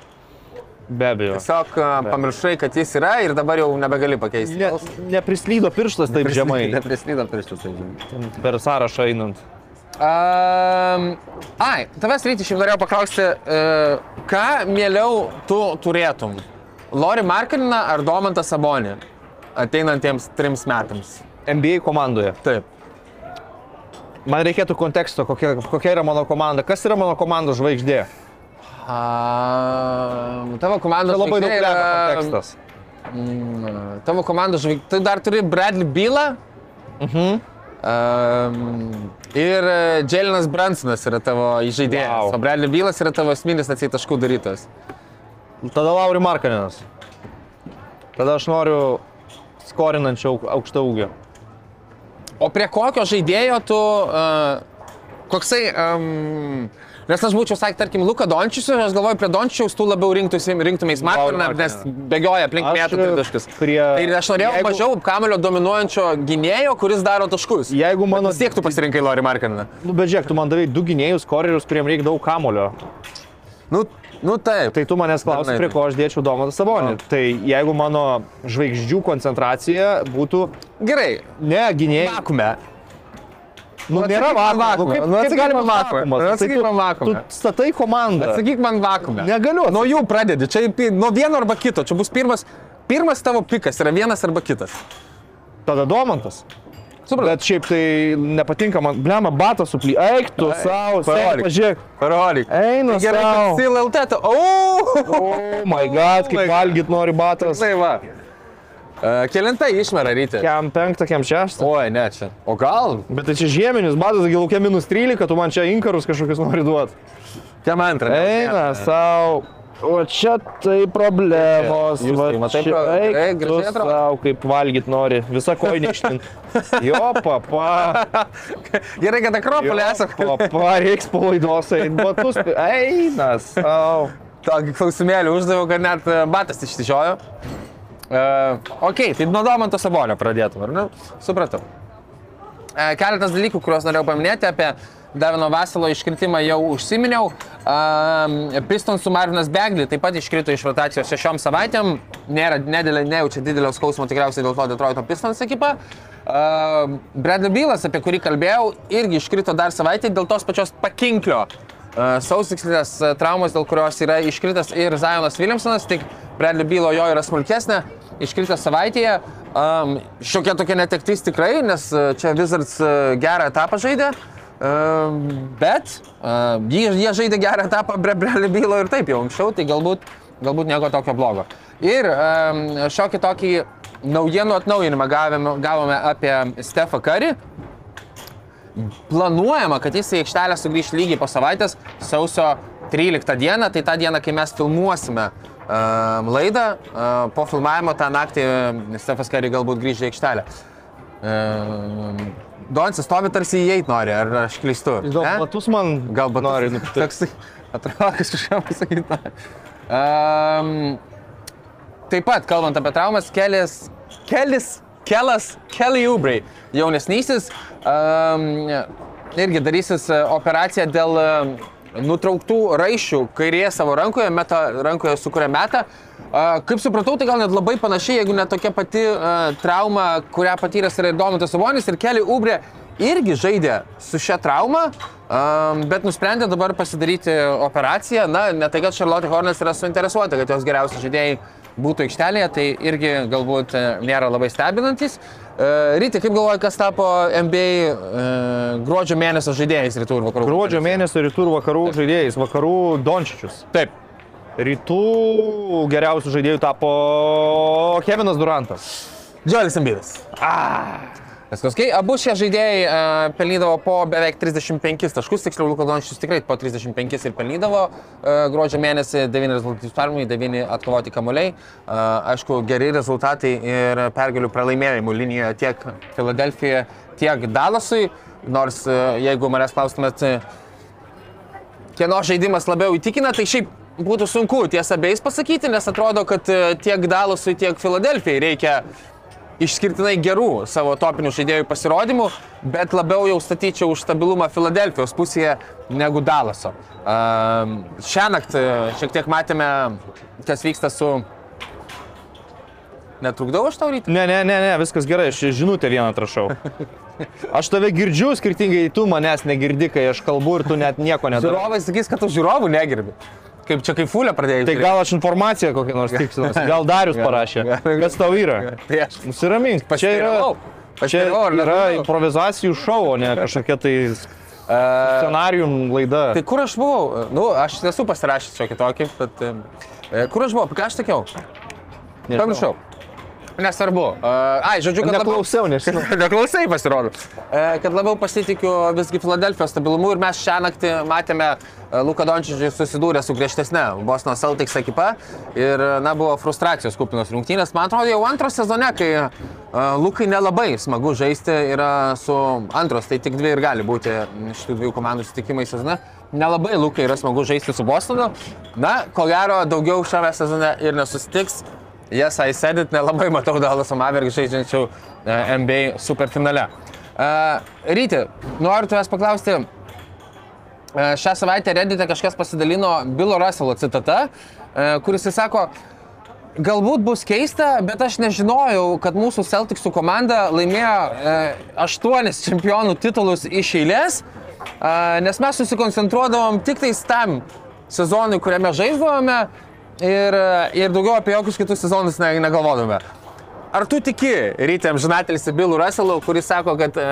Be abejo. Tiesiog uh, pamiršai, kad jis yra ir dabar jau nebegali pakeisti. Ne, neprislydo pirštas taip žemai Neprislydo pirštus. tai žinai. per sąrašą einant. Um, ai, tavęs ryti šiaip norėjau paklausti, uh, ką mieliau tu turėtum? Lori Markaliną ar Domantą Sabonį ateinantiems trims metams? NBA komandoje. Taip. Man reikėtų konteksto, kokia, kokia yra mano komanda. Kas yra mano komandos žvaigždė? Um, tavo komandos Tai labai daug lemia kontekstas. Mm, tavo komandos žvaigždė. Tu dar turi Bradley Bylą. Mhm. Um, ir Jelinas Bransonas yra tavo įžaidėjas, Wow. o Bradley Bylas yra tavo esminis atsitaškų darytojas. Tada Lauri Markaninas. Tada aš noriu skorinančio aukštą ūgį. O prie kokio žaidėjo tu, uh, koksai, um, nes aš būčiau sakęs, tarkim, Luka Dončius, aš galvoju, prie Dončiaus tu labiau rinktumės Markiną, nes bėgioja aplink mėtų tritaškius. prie- Tai aš norėjau jeigu- mažiau kamulio dominuojančio gynėjo, kuris daro taškus. Jeigu mano... Vis tiek tu pasirinkai Lori Markiną. Nu, bet žiūrėk, tu man davai du gynėjus, korerius, kuriem reikia daug kamulio. Nu, nu taip. Tai tu manęs klausi, Dažnai prie ko aš dėčiau Domantą Sabonį. Tai jeigu mano žvaigždžių koncentracija būtų Gerai. ne gynėjai. Vakume. Nu, Nu, nėra atsakyk vakuumo. kaip- Nu, kaip atsakyk galima vakuumas? Nu, Tai atsakyk tu- man vakuume. Tu statai komandą. Atsakyk man vakume. Negaliu Nuo jų pradedi. Čia nuo vieno arba kito. Čia bus pirmas. Pirmas tavo pikas yra vienas arba kitas. Tada Domantas. Supratau. Bet šiaip tai nepatinka man. Blema, batas suply. Eik tu savo, parodyk. pažiūrėk. Parodyk. Eina Gerai, sau. kad CLLT. O! Oh my god, kaip valgyt nori batas. Tai va. Uh, Kelintai išmera ryti. Kiam penktą, kiam šeštą. Oi, ne čia. O gal? Bet tai čia žieminis batas, gal laukia minus 13, tu man čia inkarus kažkokius nori duoti. Kiam antrą. Eina savo. O čia tai problemos. Jūs va tai čia- eik ei, tu sau, kaip valgyt nori. Visa koinė ištin. Jo, papa. Gerai, kad Akropolė esame. Papa, reiks po laidos eiti batus. Eina savo. Tokį klausimėlį uždaviau, kad net e, batas išsižiojo. Uh, ok, tai nuo Domanto Sabonio pradėtum, ar ne? Supratau. Uh, keletas dalykų, kuriuos norėjau paminėti apie Davino Vasilo iškritimą jau užsiminiau. Uh, Pistonsų Marvinas Begli taip pat iškrito iš rotacijos šešiom savaitėm. Nėra, nedėlė, nejaučia didelio skausmo tikriausiai dėl to Detroito Pistons ekipa. Uh, Bradley Bylas, apie kurį kalbėjau, irgi iškrito dar savaitę dėl tos pačios pakinklio uh, sausikslės uh, traumos, dėl kurios yra iškritęs ir Zionas Williamsonas, tik Bradley Bylo jo yra smulkesnė, iškritęs savaitėje. Um, šiokia tokia netektis tikrai, nes čia Wizards gerą etapą žaidė. Um, bet uh, jie, jie žaidė gerą etapą Bradley Bylo ir taip jau anksčiau, tai galbūt, galbūt nieko tokio blogo. Ir um, šiokį tokį naujienų atnaujinimą gavome, gavome apie Stefą Curry. Planuojama, kad jis į aikštelę sugrįž lygiai po savaitės, sausio 13 dieną, tai tą dieną, kai mes filmuosime um, laidą, uh, po filmavimo tą naktį Stefas Curry galbūt grįž į aikštelę. Um, Doncis stovi tarsi įeit nori, ar aš klystu? Gal ne? batus man Galbūt nori nori. nupirkti. Toks, atrodo, kažką pasakyti. Um, taip pat, kalbant apie traumas, Kelis, Kelis, Kelas, Kelly Ubrai, jaunesnysis, um, irgi darysis e, operaciją dėl e, nutrauktų raiščių kairėje savo rankoje, meta rankoje, su kuria meta. Uh, kaip supratau, tai gal net labai panašiai, jeigu ne tokia pati uh, trauma, kurią patyręs yra ir Domantas Savonis ir Kelly Ubrė irgi žaidė su šia trauma, um, bet nusprendė dabar pasidaryti operaciją. Na, ne tai, kad Charlotte Hornets yra suinteresuota, kad jos geriausi žaidėjai būtų aikštelėje, tai irgi galbūt e, nėra labai stebinantis. Uh, Ryti, kaip galvoji, kas tapo NBA uh, gruodžio mėnesio žaidėjais rytų ir vakarų? Gruodžio mėnesio rytų ir vakarų žaidėjais. Vakarų Dončičius. Taip. Rytų geriausių žaidėjų tapo Kevinas Durantas. Džolis Embidas. Viskas, kai abu šie žaidėjai uh, pelnydavo po beveik 35 taškus, tiksliau Lukas Dončius tikrai po 35 ir pelnydavo uh, gruodžio mėnesį 9 rezultatų perdavimai, 9 atkovoti kamuoliai. Uh, aišku, geri rezultatai ir pergalių pralaimėjimų linijoje tiek Filadelfijoje, tiek Dalasui. Nors uh, jeigu manęs klaustumėt, kieno žaidimas labiau įtikina, tai šiaip būtų sunku ties abiejais pasakyti, nes atrodo, kad e, tiek Dalasui, tiek Filadelfijai reikia išskirtinai gerų savo topinių žaidėjų pasirodymų, bet labiau jau statyčiau už stabilumą Filadelfijos pusėje negu Dalaso. Um, šią naktį šiek tiek matėme, kas vyksta su... Netrukdau aš tau ryte? Ne, ne, ne, ne, viskas gerai, aš žinutę vieną atrašau. Aš tave girdžiu, skirtingai tu manęs negirdi, kai aš kalbu ir tu net nieko nedarai. Žiūrovai sakys, kad tu žiūrovų negirbi. Kaip čia kaip fulė pradėjai. Tai gal aš informaciją kokią nors tikslinuosi, gal Darius parašė. Kas tau yra? Tai Nusiramink, čia yra, čia yra improvizacijų šou, o ne kažkokia tai scenarijum laida. Tai kur aš buvau? Nu, aš esu pasirašęs šiokį tokį, bet... e, Kur aš buvau? Ką aš sakiau? Pamiršau. Nesvarbu. Uh, ai, žodžiu, kad Neklausiau, labiau... Neklausai pasirodo. Uh, kad labiau pasitikiu visgi Filadelfijos stabilumu ir mes šią naktį matėme uh, Luka Dončičiui susidūrė su griežtesne Bosno Celtics ekipa ir, na, buvo frustracijos kupinos rungtynės. Man atrodo, jau antro sezone, kai Lukai nelabai smagu žaisti yra su antros, tai tik dvi ir gali būti šitų dviejų komandų susitikimai sezone. Nelabai Lukai yra smagu žaisti su Bostonu. Na, ko gero, daugiau šiame sezone ir nesusitiks. Yes, I said it, nelabai matau Dalaso Mavericks žaidžiančių e, NBA superfinale. Uh, Ryti, noriu tavęs paklausti, E, Šią savaitę Reddite kažkas pasidalino Bilo Russelo citata, e, kuris jis sako, galbūt bus keista, bet aš nežinojau, kad mūsų Celticsų komanda laimėjo e, aštuonis čempionų titulus iš eilės, e, nes mes susikoncentruodavom tik tais tam sezonui, kuriame žaisdavome ir, ir daugiau apie jokius kitus sezonus ne, negalvodavome. Ar tu tiki rytėm žinatelisi Bilu Russelu, kuris sako, kad e,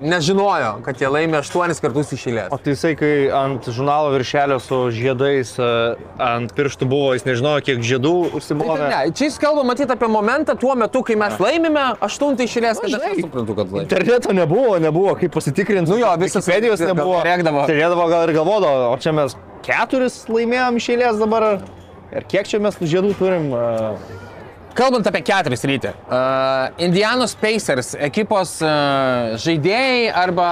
nežinojo, kad jie laimė aštuonis kartus iš eilės? O tai jisai, kai ant žurnalo viršelio su žiedais e, ant pirštų buvo, jis nežinojo, kiek žiedų užsimovė. Ne, čia jis kalba matyti apie momentą tuo metu, kai mes laimime aštuntą iš eilės, kad aš suprantu, kad laimė. Interneto nebuvo, nebuvo kaip pasitikrinti. Nu jo, visas- gal nebuvo. rėkdavo. Sėdėdavo gal ir galvodavo, o čia mes keturis laimėjom iš eilės dabar. Ir kiek čia mes žiedų turim? e, Kalbant apie keturis rytį. Uh, Indianos Pacers ekipos uh, žaidėjai arba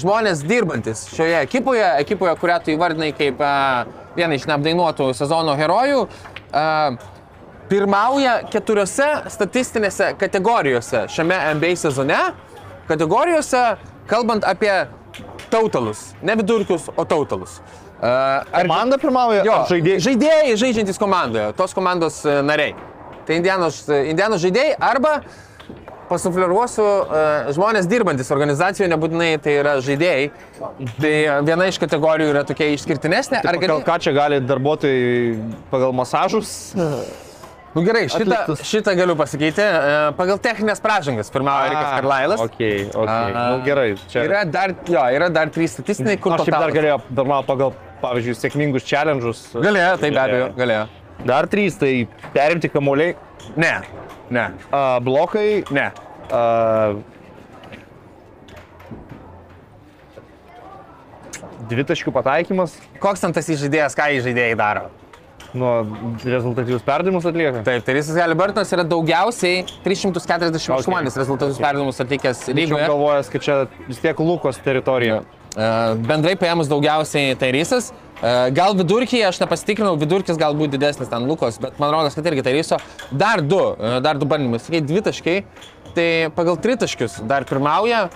žmonės dirbantis šioje ekipoje, ekipoje, kurią tu įvardinai kaip uh, vieną iš neapdainuotų sezono herojų, uh, pirmauja keturiose statistinėse kategorijose šiame NBA sezone. Kategorijose, kalbant apie tautalus, ne vidurkius, o tautalus. Uh, ar Komanda pirmauja? Jo, žaidėjai. žaidėjai žaidžiantys komandoje, tos komandos e, nariai. Tai Indianos, Indianos žaidėjai arba pasufliruosiu uh, žmonės dirbantis organizacijoje, nebūtinai tai yra žaidėjai. Tai e, viena iš kategorijų yra tokia išskirtinesnė. Ar Pagal gali... ką čia gali darbuotojai pagal masažus? Nu, gerai, šitą, atliktus? šitą galiu pasakyti. Uh, pagal techninės pražangas pirmavo Erikas Karlailas. Ok, ok. A, Nu, gerai, čia. Yra dar, jo, yra dar trys statistiniai, kur Aš dar galėjau, pirmą pagal, pavyzdžiui, sėkmingus challenge'us. Galėjo, tai be abejo, galėjo. Dar trys, tai perimti kamuoliai, Ne, ne, a, blokai, ne. a, dvitaškių pataikymas, Koks ten tas žaidėjas, ką žaidėjai daro? Nuo rezultatyvius perdavimus atlieka. Taip, tai Rysas Haliburtonas yra daugiausiai 348 Okay. rezultatus perdavimus atlikęs Aš lygoje. galvojęs, kad čia vis tiek Lukos teritorija. E, Bendrai paėmus daugiausiai tai Rysas. E, Gal vidurkiai, aš nepasitikrinau, vidurkis galbūt didesnis ten Lukos, bet man rodos, kad irgi tai Ryso. Dar du, e, dar du bandymus, sakai, dvi taškai. Tai pagal tritaškius dar pirmauja.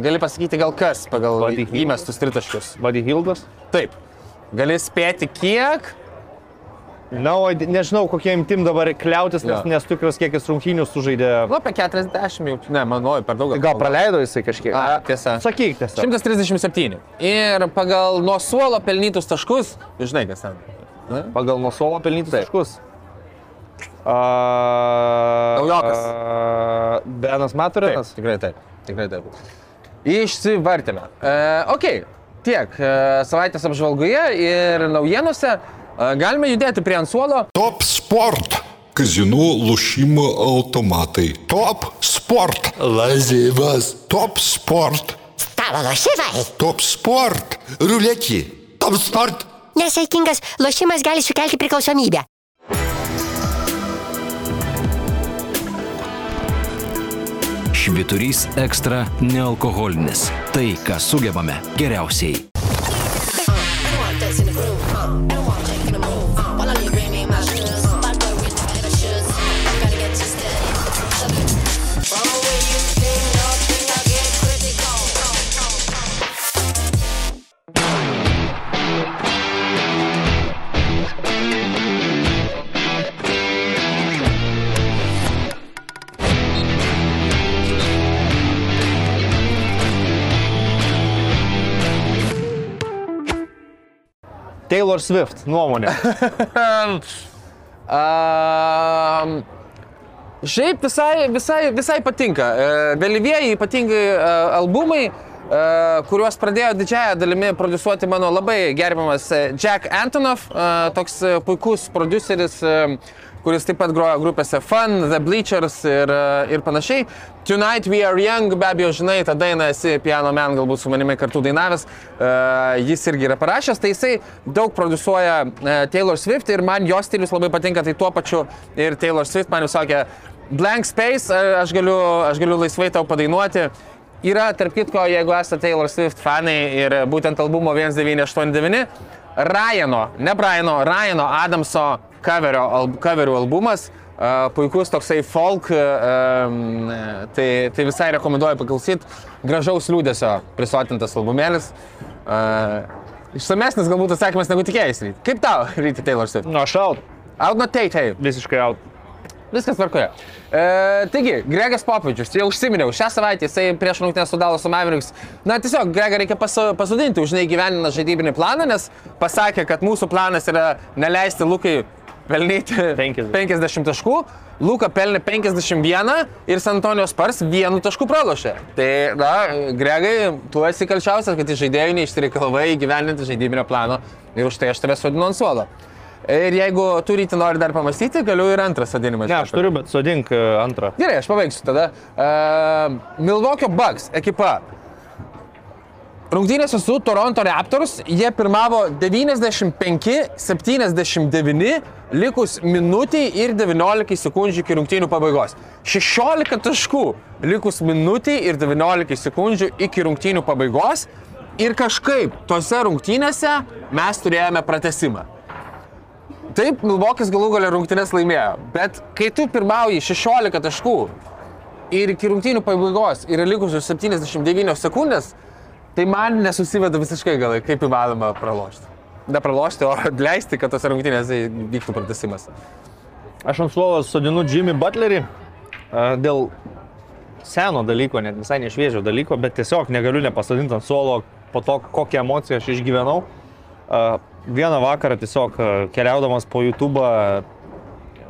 Gali pasakyti gal kas pagal įmestus tritaškius. Buddy Hildas. Taip. Gali spėti kiek. Na, o nežinau, kokiem tim dabar kliautis, nes Jo. nesu tikras, kiek jis rungtynių sužaidė. Nu, apie 40 jau. Ne, manau, per daug. Gal praleido jisai kažkiek? A, tiesa. Sakyk tiesa. 137. Ir pagal nuo suolo pelnytus taškus, žinai kas ten. Na? Pagal nuo suolo pelnytus taškus. A, Naujokas. a, Benas Maturinas. Tikrai taip. Tikrai taip. Išsivartėme. E, ok, tiek e, savaitės apžvalgoje ir naujienose. Galime judėti prie ant suolo. Top sport. Kazinų lošimo automatai. Top sport. Lazivas. Top sport. Stalo lošimai. Top sport. Ruletį. Top sport. Nesaikingas lošimas gali sukelti priklausomybę. Šviturys ekstra nealkoholinis. Tai, ką sugebame geriausiai. Taylor Swift nuomonė. Um, šiaip visai, visai, visai patinka. E, Vėlyvieji ypatingai e, albumai, e, kuriuos pradėjo didžiąją dalimi produsuoti mano labai gerbiamas Jack Antonoff, toks puikus produceris, e, kuris taip pat groja grupėse Fun, The Bleachers ir, e, ir panašiai. Tonight We Are Young, be abejo, žinai, tą dainą esi Piano Man galbūt su manimi kartu dainavęs, e, jis irgi yra parašęs, tai jisai daug produsuoja e, Taylor Swift ir man jo stilius labai patinka, tai tuo pačiu ir Taylor Swift man jau sakė, Blank Space, aš galiu, aš galiu laisvai tau padainuoti. Yra, tarp kitko, jeigu esate Taylor Swift fanai ir būtent albumo 1989, Ryano, ne Briano, Ryano Adamso coverio, al, coverių albumas, puikus toksai folk, tai, tai visai rekomenduoju paklausyti, gražaus liūdėsio prisotintas albumėlis. Išsamesnis galbūt atsakymas negu tikėjais ryt. Kaip tau, ryti Taylor Swift? Nu, aš out. Out nuo Tate, Visiškai out. Viskas tvarkoje. E, taigi, Gregas Popovičius, jau užsiminiau, šią savaitę jisai prieš rungtynę su Dalaso Mavericks. Na, tiesiog Gregą reikia pasu, pasodinti už neįgyveninę žaidybinį planą, nes pasakė, kad mūsų planas yra neleisti Lukai pelnyti 50. 50 taškų. Luka pelnė 51 ir San Antonijos Spars vienu tašku pralošė. Tai, na, Gregai, tu esi kalčiausias, kad iš žaidėjų neišsireikalavai įgyvendinti žaidybinio plano ir už tai aš tave sodinu ant suolo. Ir jeigu turite nori dar pamastyti, galiu ir antrą sodinimą. Ne, aš turiu, bet sodink e, antrą. Gerai, aš pabaigsiu tada. Uh, Milwaukee Bucks ekipa. Rungtynėse su Toronto Raptors jie pirmavo 95-79, likus minutiai ir 19 sekundžių iki rungtynių pabaigos. 16 taškų likus minutiai ir 19 sekundžių iki rungtynių pabaigos. Ir kažkaip tose rungtynėse mes turėjome pratesimą. Taip, Milvokis galų galę rungtynės laimėjo, bet kai tu pirmauji 16 taškų ir iki rungtynių pabaigos yra likusios 79 sekundės, tai man nesusiveda visiškai galai, kaip įmanoma pralošti. Ne pralošti, o leisti, kad tos rungtynės vyktų pratesimas. Aš ant suolo sodinu Jimmy Butlerį e, dėl seno dalyko, net visai nešviežio dalyko, bet tiesiog negaliu nepasodinti ant suolo po to, kokią emociją aš išgyvenau. E, Vieną vakarą tiesiog e, keliaudamas po YouTube,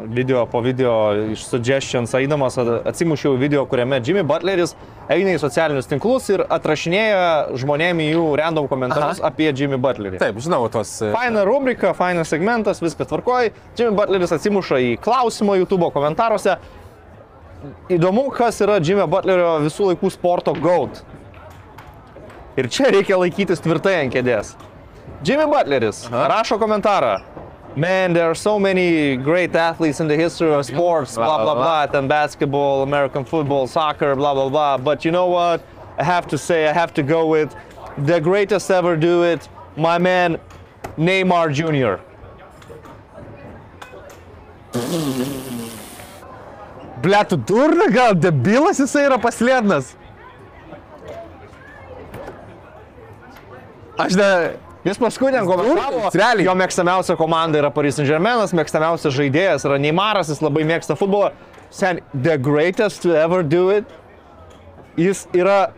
video po video iš suggestions, eidamas atsimušiau video, kuriame Jimmy Butleris eina į socialinius tinklus ir atrašinėja žmonėm į jų random komentarus Aha. apie Jimmy Butlerį. Taip, žinau tos. e, Faina rubrika, fainas segmentas, viskas tvarkoja. Jimmy Butleris atsimuša į klausimą YouTube komentaruose. Įdomu, kas yra Jimmy Butlerio visų laikų sporto GOAT. Ir čia reikia laikytis tvirtai ant kėdės. Jimmy Butleris rašo komentarą. Man, there are so many great athletes in the history of sports, blah, blah, blah, and basketball, American football, soccer, blah, blah, blah. But you know what? I have to say, I have to go with the greatest ever do it, my man, Neymar Jr. Ble, tu durna gal, debilas jisai yra paslėdnas. Aš ne... Jis paskui ten komentavo, Realiai. jo mėgstamiausia komanda yra Paris Saint-Germainas, mėgstamiausias žaidėjas yra Neymaras, jis labai mėgsta futbolą. Sen, the greatest to ever do it. Jis yra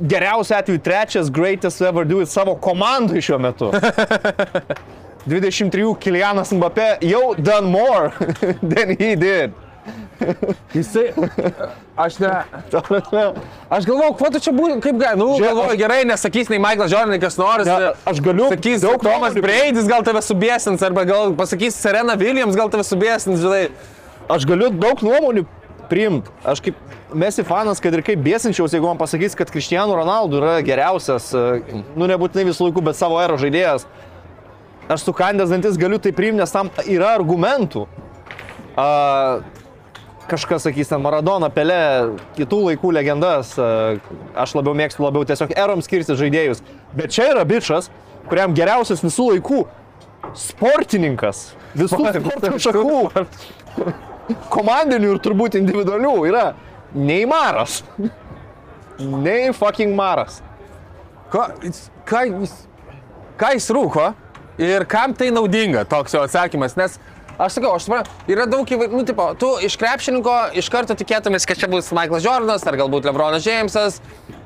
geriausiu atveju trečias greatest to ever do it savo komandai šiuo metu. 23 Kilianas Mbappé jau done more than he did. Jisai... Aš ne... Aš galvoju, kuo tu čia būtum, kaip gali, nu, Žiūrėk, galvoju, aš- gerai, nesakys nei Michael Jordan, kas nors. Ne, aš galiu Sakys, daug Tomas Braidis gal tave subėsins, arba gal pasakys Serena Williams, gal tave subėsins, žinai. aš galiu daug nuomonių priimti. Aš kaip Mesi fanas, kad ir kaip bėsinčiaus, jeigu man pasakys, kad Cristiano Ronaldo yra geriausias, e, nu nebūtinai visų laikų, bet savo ero žaidėjas. Aš su kandės dantis galiu tai priimti, nes tam yra argumentų. A, kažkas sakys ten Maradona, Pelė, kitų laikų legendas. a, Aš labiau mėgstu labiau tiesiog erom skirsti žaidėjus. Bet čia yra bičias, kuriam geriausias visų laikų sportininkas. Visų sporto šakų komandinių ir turbūt individualių yra Neymaras. Nei fucking Maras. Ką, ką, jis, ką jis rūko ir kam tai naudinga, toks jo atsakymas, nes aš sakau, aš suprantu, yra daug įvairių, nu, tipo, tu iš krepšininko iš karto tikėtumės, kad čia bus Michaelas Jordanas, ar galbūt Lebronas Jamesas,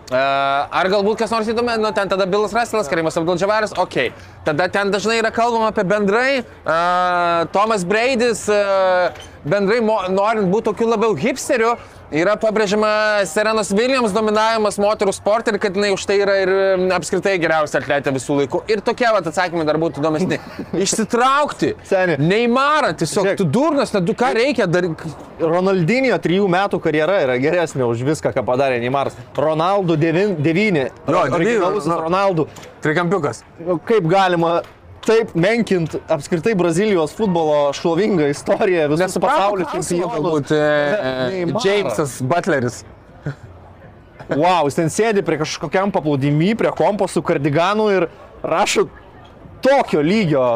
e, ar galbūt kas nors įdomi, nu, ten tada Bilas Russellas, Karimas Abdul-Javaras, okei. Okay. Tada ten dažnai yra kalbama apie bendrai, uh, Tomas Braidis, uh, bendrai mo, norint būti tokiu labiau hipsteriu, yra pabrėžiama Serenos Williams dominavimas moterų sporte ir kad jinai už tai yra ir apskritai geriausia atletė visų laikų. Ir tokie vat atsakymai dar būtų įdomesni. Išsitraukti. Seni. Neįmara, tiesiog Žiūrėk. tu durnas, ne, tu ką reikia daryti. Ronaldinio trijų metų karjera yra geresnė už viską, ką padarė Neymaras. Ronaldo 9. Jo, Originalusis devyni, nu. Ronaldo. Trikampiukas. Kaip galima taip menkint apskritai Brazilijos futbolo šlovingą istoriją visų pasaulio čempionų. e, e. Jamesas Butleris. Wow, jis ten sėdi prie kažkokiam paplūdimy, prie kompo su kardiganu ir rašo tokio lygio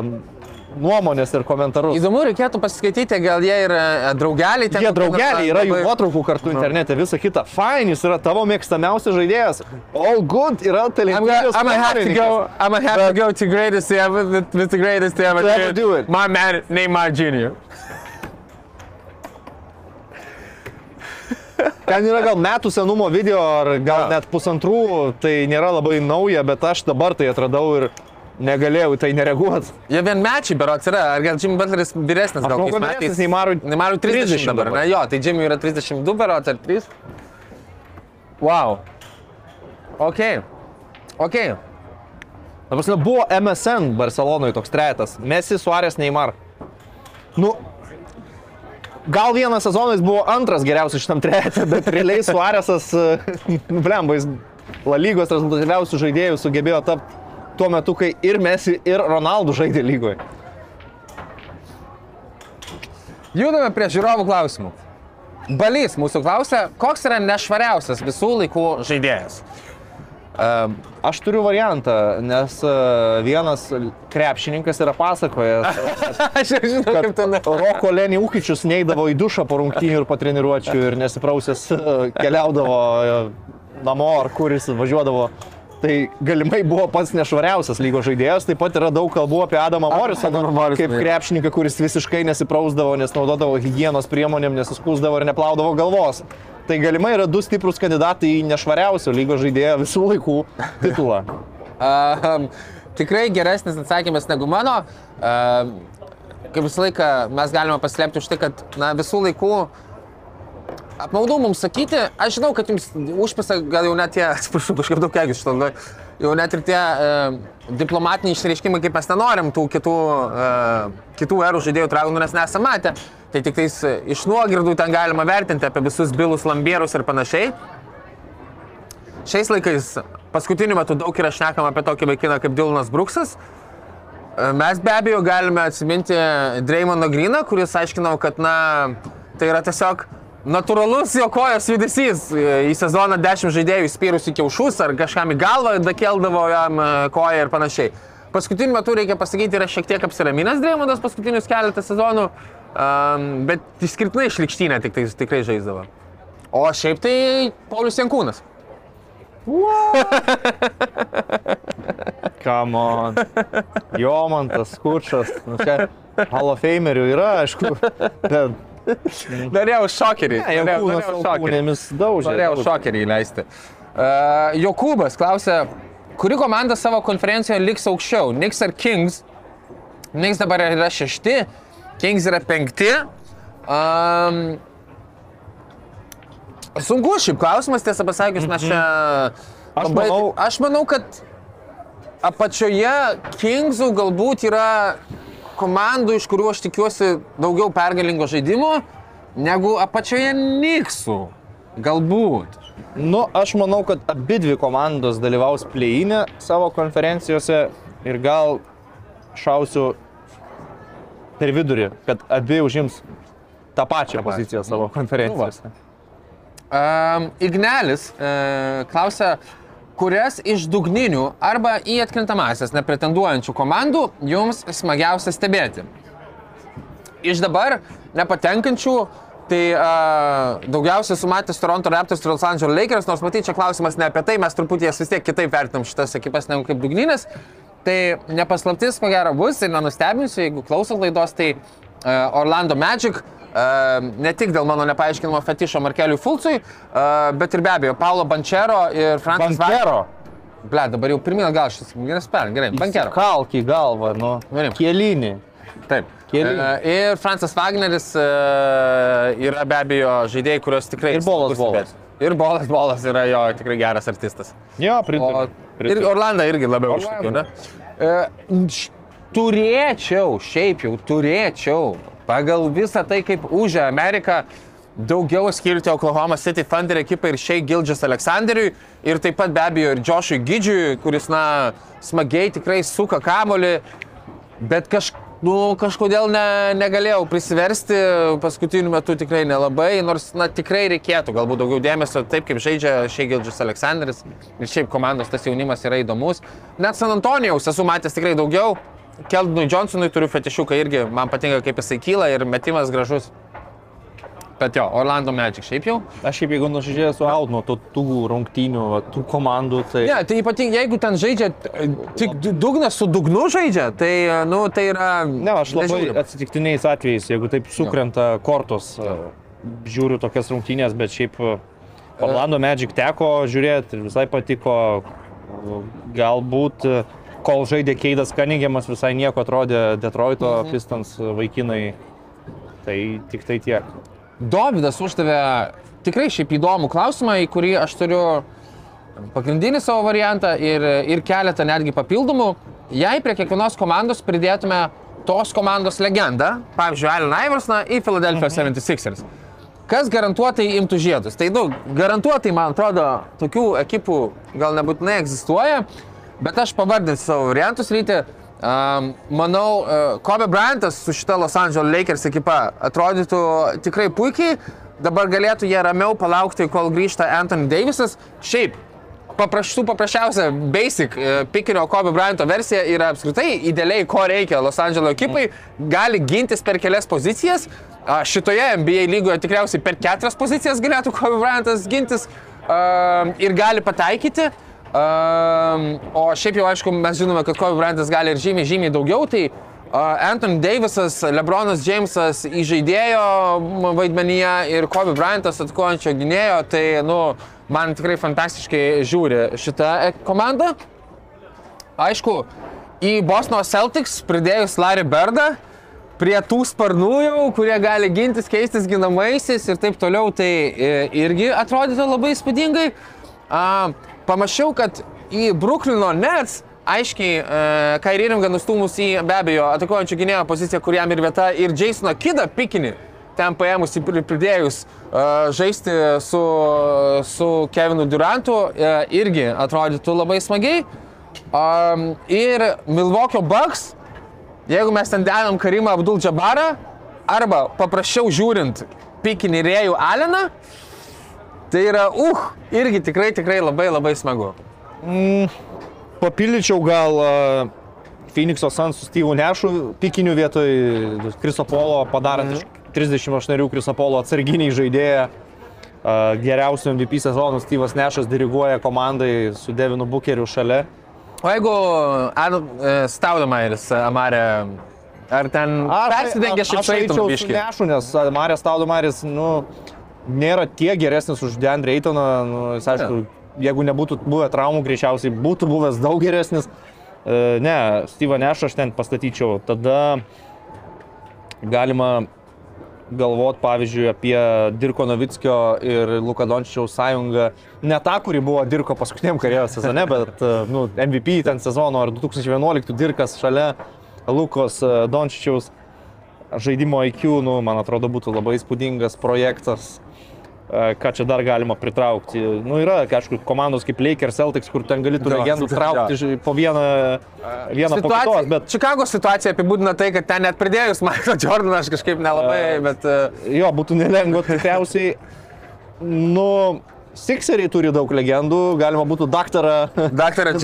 nuomonės ir komentarus. Įdomu, reikėtų pasiskaityti, gal jie yra e, draugeliai. ten Jie draugeliai, yra jų nuotraukų kartu internete, visa kita. Fine, jis yra tavo mėgstamiausias žaidėjas. All good, yra talentingas. I'm gonna have to go. I'm gonna have to go to greatest ever with, the greatest ever. To ever dude. do it. My man, Neymar Jr. Ten yra gal metų senumo video, ar gal net pusantrų, tai nėra labai nauja, bet aš dabar tai atradau ir negalėjau tai nereaguoti. Jie vienmečiai berots yra, ar gal Jimmy Butleris vyresnis, gal kokiais metais? vyresnis, Neymarui Neymarui 30, 30 dabar. dabar. Na jo, tai Jimmy yra 32 berots ar 3. Wow. Ok. Ok. Ta prasme, buvo MSN Barcelonoje toks trejetas. Messi, Suarės, Neymar. Nu, gal vienas sezonas buvo antras geriausias šitam trejete, bet realiai Suarėsas, nu, blemba, jis La lygos rezultatyviausių žaidėjų sugebėjo tapti tuo metu, kai ir Messi, ir Ronaldo žaidė lygoje. Judame prie žiūrovų klausimų. Balys mūsų klausia, koks yra nešvariausias visų laikų žaidėjas? Um, aš turiu variantą, nes uh, vienas krepšininkas yra pasakojęs, Aš jau žinau, kaip ten. Roko Lenį Ukičius neįdavo į dušą po rungtynių ir po treniruočių ir nesiprausęs e, keliaudavo e, namo ar kur jis važiuodavo. Tai galimai buvo pats nešvariausias lygos žaidėjas, taip pat yra daug kalbų apie Adamą Adamą Morrisą, kaip krepšininką, kuris visiškai nesiprausdavo, nes naudodavo hygienos priemonėm, nesiskūsdavo ir neplaudavo galvos. Tai galimai yra du stiprus kandidatai į nešvariausio lygos žaidėjo visų laikų titulą. Um, tikrai geresnis atsakymas negu mano. Um, kaip visą laiką mes galime paslėpti už tai, kad na, visų laikų apmaudu mums sakyti, aš žinau, kad jums užpisa gal jau net tie, atsiprašau, kažkaip daug keigiu šitą, nu, jau net ir tie uh, diplomatiniai išreiškimai, kaip mes nenorim tų kitų, uh, kitų erų žaidėjų traukų, nes nesame matę. Tai tik tais e, iš nuogirdų ten galima vertinti apie visus bilus, lambierus ir panašiai. Šiais laikais paskutiniu metu daug yra šnekama apie tokį vaikiną kaip Dilonas Bruksas. E, Mes be abejo galime atsiminti Dreymoną Griną, kuris aiškinau, kad na, tai yra tiesiog natūralus jo kojos judesys. Į sezoną 10 žaidėjų įspyrus į kiaušus ar kažkam į galvą dakeldavo jam e, koją ir panašiai. Paskutiniu metu reikia pasakyti, yra šiek tiek apsiraminęs Dreymonas paskutinius keletą sezonų, um, bet išskirtinai išlikštynę tik tai tikrai žaisdavo. O šiaip tai Paulius Jankūnas. Come on. Jomantas, Kučas. Nu, čia Hall of Famerių yra, aišku. Bet Norėjau šokerį. ne, jau norėjau- norėjau šokerį. daužė. Norėjau šokerį įleisti. Uh, Jokūbas klausia, kuri komanda savo konferencijoje liks aukščiau? Knicks ar Kings? Knicks dabar yra šešti, Kings yra penkti. Um, sunku šiaip klausimas, tiesą pasakius, mes čia... Aš manau- aš manau, kad apačioje Kingsų galbūt yra komandų, iš kurių aš tikiuosi daugiau pergalingo žaidimo, negu apačioje Niksų. Galbūt. Nu, aš manau, kad abi dvi komandos dalyvaus pleinė savo konferencijose ir gal šausiu per vidurį, kad abi užims tą pačią poziciją savo konferencijose. Um, Ignelis uh, klausia, kurias iš dugninių arba į atkrintamasias nepretenduojančių komandų jums smagiausia stebėti? Iš dabar nepatenkančių, tai uh, daugiausiai sumatęs Toronto Raptors ir Los Angeles Lakers, nors matyt, čia klausimas ne apie tai, mes truputį jas vis tiek kitaip vertinam šitas ekipas negu kaip dugninės. Tai nepaslaptis, ko gero, bus ir nenustebinsiu, jeigu klausot laidos, tai uh, Orlando Magic, uh, ne tik dėl mano nepaaiškinamo fetišo Markeliui Fulcui, uh, bet ir be abejo Paulo Bančero ir Francis Bankero. Ble, dabar jau pirmyn gal šis, spėlė, gerai, Bankero. Kalk į galvą, nu. Gerai. Kielinį. Taip. Keli. E, Ir Francis Wagneris e, yra be abejo žaidėjai, kuriuos tikrai... Ir Bolas Bolas. Ir Bolas Bolas yra jo tikrai geras artistas. Jo, pritariu. ir. Orlando irgi labiau tokių, ne? E, Turėčiau, šiaip jau turėčiau, pagal visą tai, kaip užė Ameriką, daugiau skirti Oklahoma City Thunder ekipai ir šiai Gildžias Aleksanderiui ir taip pat be abejo ir Joshui Gidžiui, kuris, na, smagiai tikrai suka kamolį, bet kaž, nu, kažkodėl ne, negalėjau prisiversti, paskutiniu metu tikrai nelabai, nors, na, tikrai reikėtų galbūt daugiau dėmesio, taip kaip žaidžia šiai Gildžias Aleksanderis ir šiaip komandos tas jaunimas yra įdomus. Net San Antonijaus esu matęs tikrai daugiau Keldonui Johnsonui turiu fetišiuką irgi, man patinka kaip jisai kyla ir metimas gražus. Bet jo, Orlando Magic šiaip jau. Aš šiaip jeigu nuoširdžiai esu out nuo to, tų rungtynių, va, tų komandų, tai... Ne, tai ypatingai jeigu ten žaidžia, e, tik du- dugnas su dugnu žaidžia, tai, e, nu, tai yra... Ne, aš labai nežiūrim. atsitiktiniais atvejais, jeigu taip sukrenta kortos, žiūriu tokias rungtynės, bet šiaip e, Orlando Magic teko žiūrėti ir visai patiko. Galbūt e, kol žaidė Keidas Kaningiamas visai nieko atrodė Detroito Pistons vaikinai. Tai tik tai tiek. Dovydas uždavė tikrai šiaip įdomų klausimą, į kurį aš turiu pagrindinį savo variantą ir, ir keletą netgi papildomų. Jei prie kiekvienos komandos pridėtume tos komandos legendą, pavyzdžiui, Allen Iversoną į Philadelphia 76ers, kas garantuotai imtų žiedus. Tai, nu, garantuotai, man atrodo, tokių ekipų gal nebūtinai egzistuoja, bet aš pavardinsiu savo variantus ryti. Um, manau, uh, Kobe Bryantas su šita Los Angeles Lakers ekipa atrodytų tikrai puikiai. Dabar galėtų jie ramiau palaukti, kol grįžta Anthony Davisas. Šiaip, paprastų, paprasčiausia basic e, pikinio Kobe Bryanto versija yra apskritai idealiai, ko reikia Los Angeles ekipai. Gali gintis per kelias pozicijas. Šitoje NBA lygoje tikriausiai per keturias pozicijas galėtų Kobe Bryantas gintis ir gali pataikyti. Um, o šiaip jau aišku, mes žinome, kad Kobe Bryantas gali ir žymiai, žymiai daugiau, tai uh, Anthony Davisas, Lebronas Jamesas įžaidėjo vaidmenyje ir Kobe Bryantas atkojančio gynėjo, tai, nu, man tikrai fantastiškai žiūri šitą e, komandą. Aišku, į Bosno Celtics pridėjus Larry Berdą, prie tų sparnų jau, kurie gali gintis, keistis ginamaisiais ir taip toliau, tai e, irgi atrodytų labai įspūdingai. A, pamačiau, kad į Brooklyno Nets aiškiai e, Kairi Ringą nustūmus į be abejo atakuojančio gynėjo poziciją, kur jam ir vieta, ir Jasoną Kidą pikinį ten paėmus ir pridėjus uh, žaisti su, su Kevinu Durantu, uh, irgi atrodytų labai smagiai. Um, ir Milwaukee Bucks, jeigu mes ten dedam Karimą Abdul Džabarą, arba paprasčiau žiūrint pikinį Rėjų Aleną, tai yra, uh, irgi tikrai, tikrai labai labai smagu. Papildyčiau gal uh, Phoenix'o Suns su Steve'u Nešu pikinių vietoj Kriso Polo padarant iš 38 Kriso Polo atsarginiai žaidėją. Uh, geriausių MVP sezonų Steve'as Nešas diriguoja komandai su Devinu Bukeriu šalia. O jeigu e, Staudamairis, Amarė, ar ten persidengia šiaip Aš eičiau su? Nešu, nes Marijas Taudomaris, nu, nėra tiek geresnis už Dan Reitoną. Nu, jis, aišku, jeigu nebūtų buvę traumų, greičiausiai būtų buvęs daug geresnis. E, Ne, Steve'ą Nešą aš ten pastatyčiau. Tada galima galvot, pavyzdžiui, apie Dirko Novickio ir Luka Dončičiaus sąjungą. Ne tą, kuri buvo Dirko paskutiniam karjeros sezone, bet e, nu, MVP ten sezono ar 2011 Dirkas šalia Lukos e, Dončičiaus žaidimo IQ, nu, man atrodo, būtų labai įspūdingas projektas. Ką čia dar galima pritraukti? Nu, yra, aišku, komandos kaip Lakers, Celtics, kur ten galėtų legendų traukti ž- po vieną, vieną po kitos, bet Čikago situacija apibūdina tai, kad ten net pridėjus Michael Jordaną aš kažkaip nelabai, bet... e, jo, būtų nelengva tikriausiai. Nu, Sixeriai turi daug legendų, galima būtų daktarą, Daktarą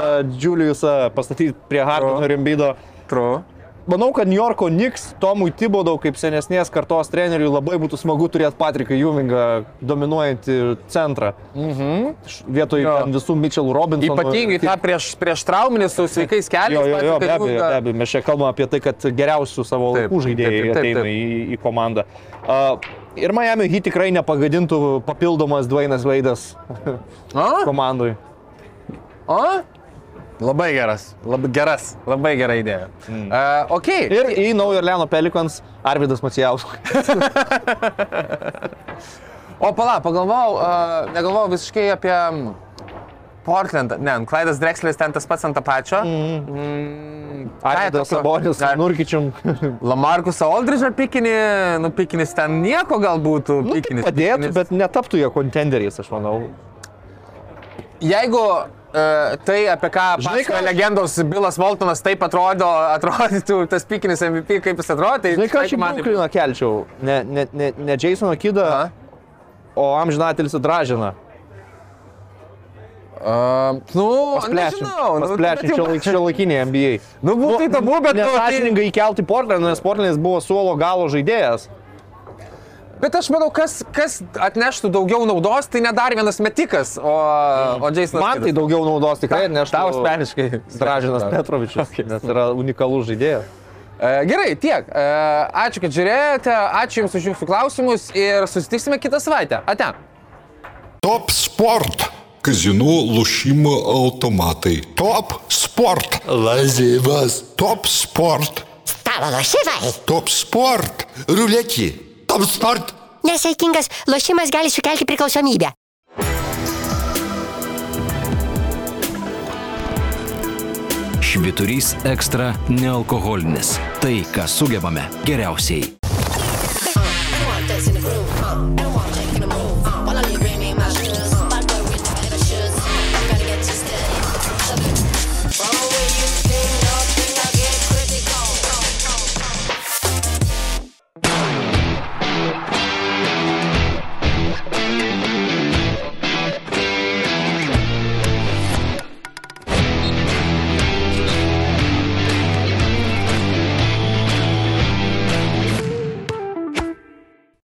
Juliusą pastatyti prie Hardino ir Embido. True. Manau, kad New Yorko Knicks Tomui Tibodau kaip senesnės kartos treneriui labai būtų smagu turėti Patriką Juvingą dominuojantį centrą. Mhm. Vietoj visų Mitchell Robinsonų. Ypatingai tą prieš, prieš trauminį su sveikais keliais. Jo, jo, jo, be abejo, be abejo. Mes čia kalbame apie tai, kad geriausių savo Taip, laikų žaidėjai taip, taip, taip, ateina taip. į, į komandą. Uh, ir Miami Heat tikrai nepagadintų papildomas Dvainas Veidas O? komandai. O? Labai geras, labai geras, labai gera idėja. Mm. Uh, ok. Ir į Naujo Orleano Pelikans Arvidas Macijauskas. O pala, pagalvojau, uh, negalvojau visiškai apie mm, Portlandą. Ne, Klaidas Drexleris ten tas pats ant tą pačio. Mm. Arvidas Sabonis, Nurkičium. Lamarkus Aldridge'ą pikinį, nu pikinis ten nieko gal būtų. Nu, tai pikinis, padėtų, pikinis. bet netaptų jie kontenderiais, aš manau. Jeigu tai, apie ką Žinai, ką- legendos Bilas Voltonas taip atrodo, atrodytų tas pikinis MVP, kaip jis atrodo, tai Žinai, ką aš man Brooklyną kelčiau? Ne, ne, ne, ne Jasoną Kidą, Aha. o amžinatelis Dražiną. Uh, nu, nežinau, nu, Plešim bet jau- šio laikinėje NBA. Nu, būtų bet nu, tai- Nesąžiningai įkelti Portlandą, nes Portlandas buvo suolo galo žaidėjas. Bet aš manau, kas, kas atneštų daugiau naudos, tai ne dar vienas metikas, o, mm. o Jasonas. Man tai daugiau naudos tikrai atneštų. Tau asmeniškai. Dražinas Petrovičius, okay. nes yra unikalus žaidėjas. E, gerai, tiek. E, ačiū, kad žiūrėjote, ačiū Jums už Jūsų klausimus ir susitiksime kitą savaitę. Ate. Top sport. Kazinų lošimo automatai. Top sport. Lazivas. Top sport. Stalo lošimai. Top sport. Ruletį. Top sport. Nesaikingas lošimas gali sukelti priklausomybę. Šviturys ekstra nealkoholinis. Tai, ką sugebame geriausiai.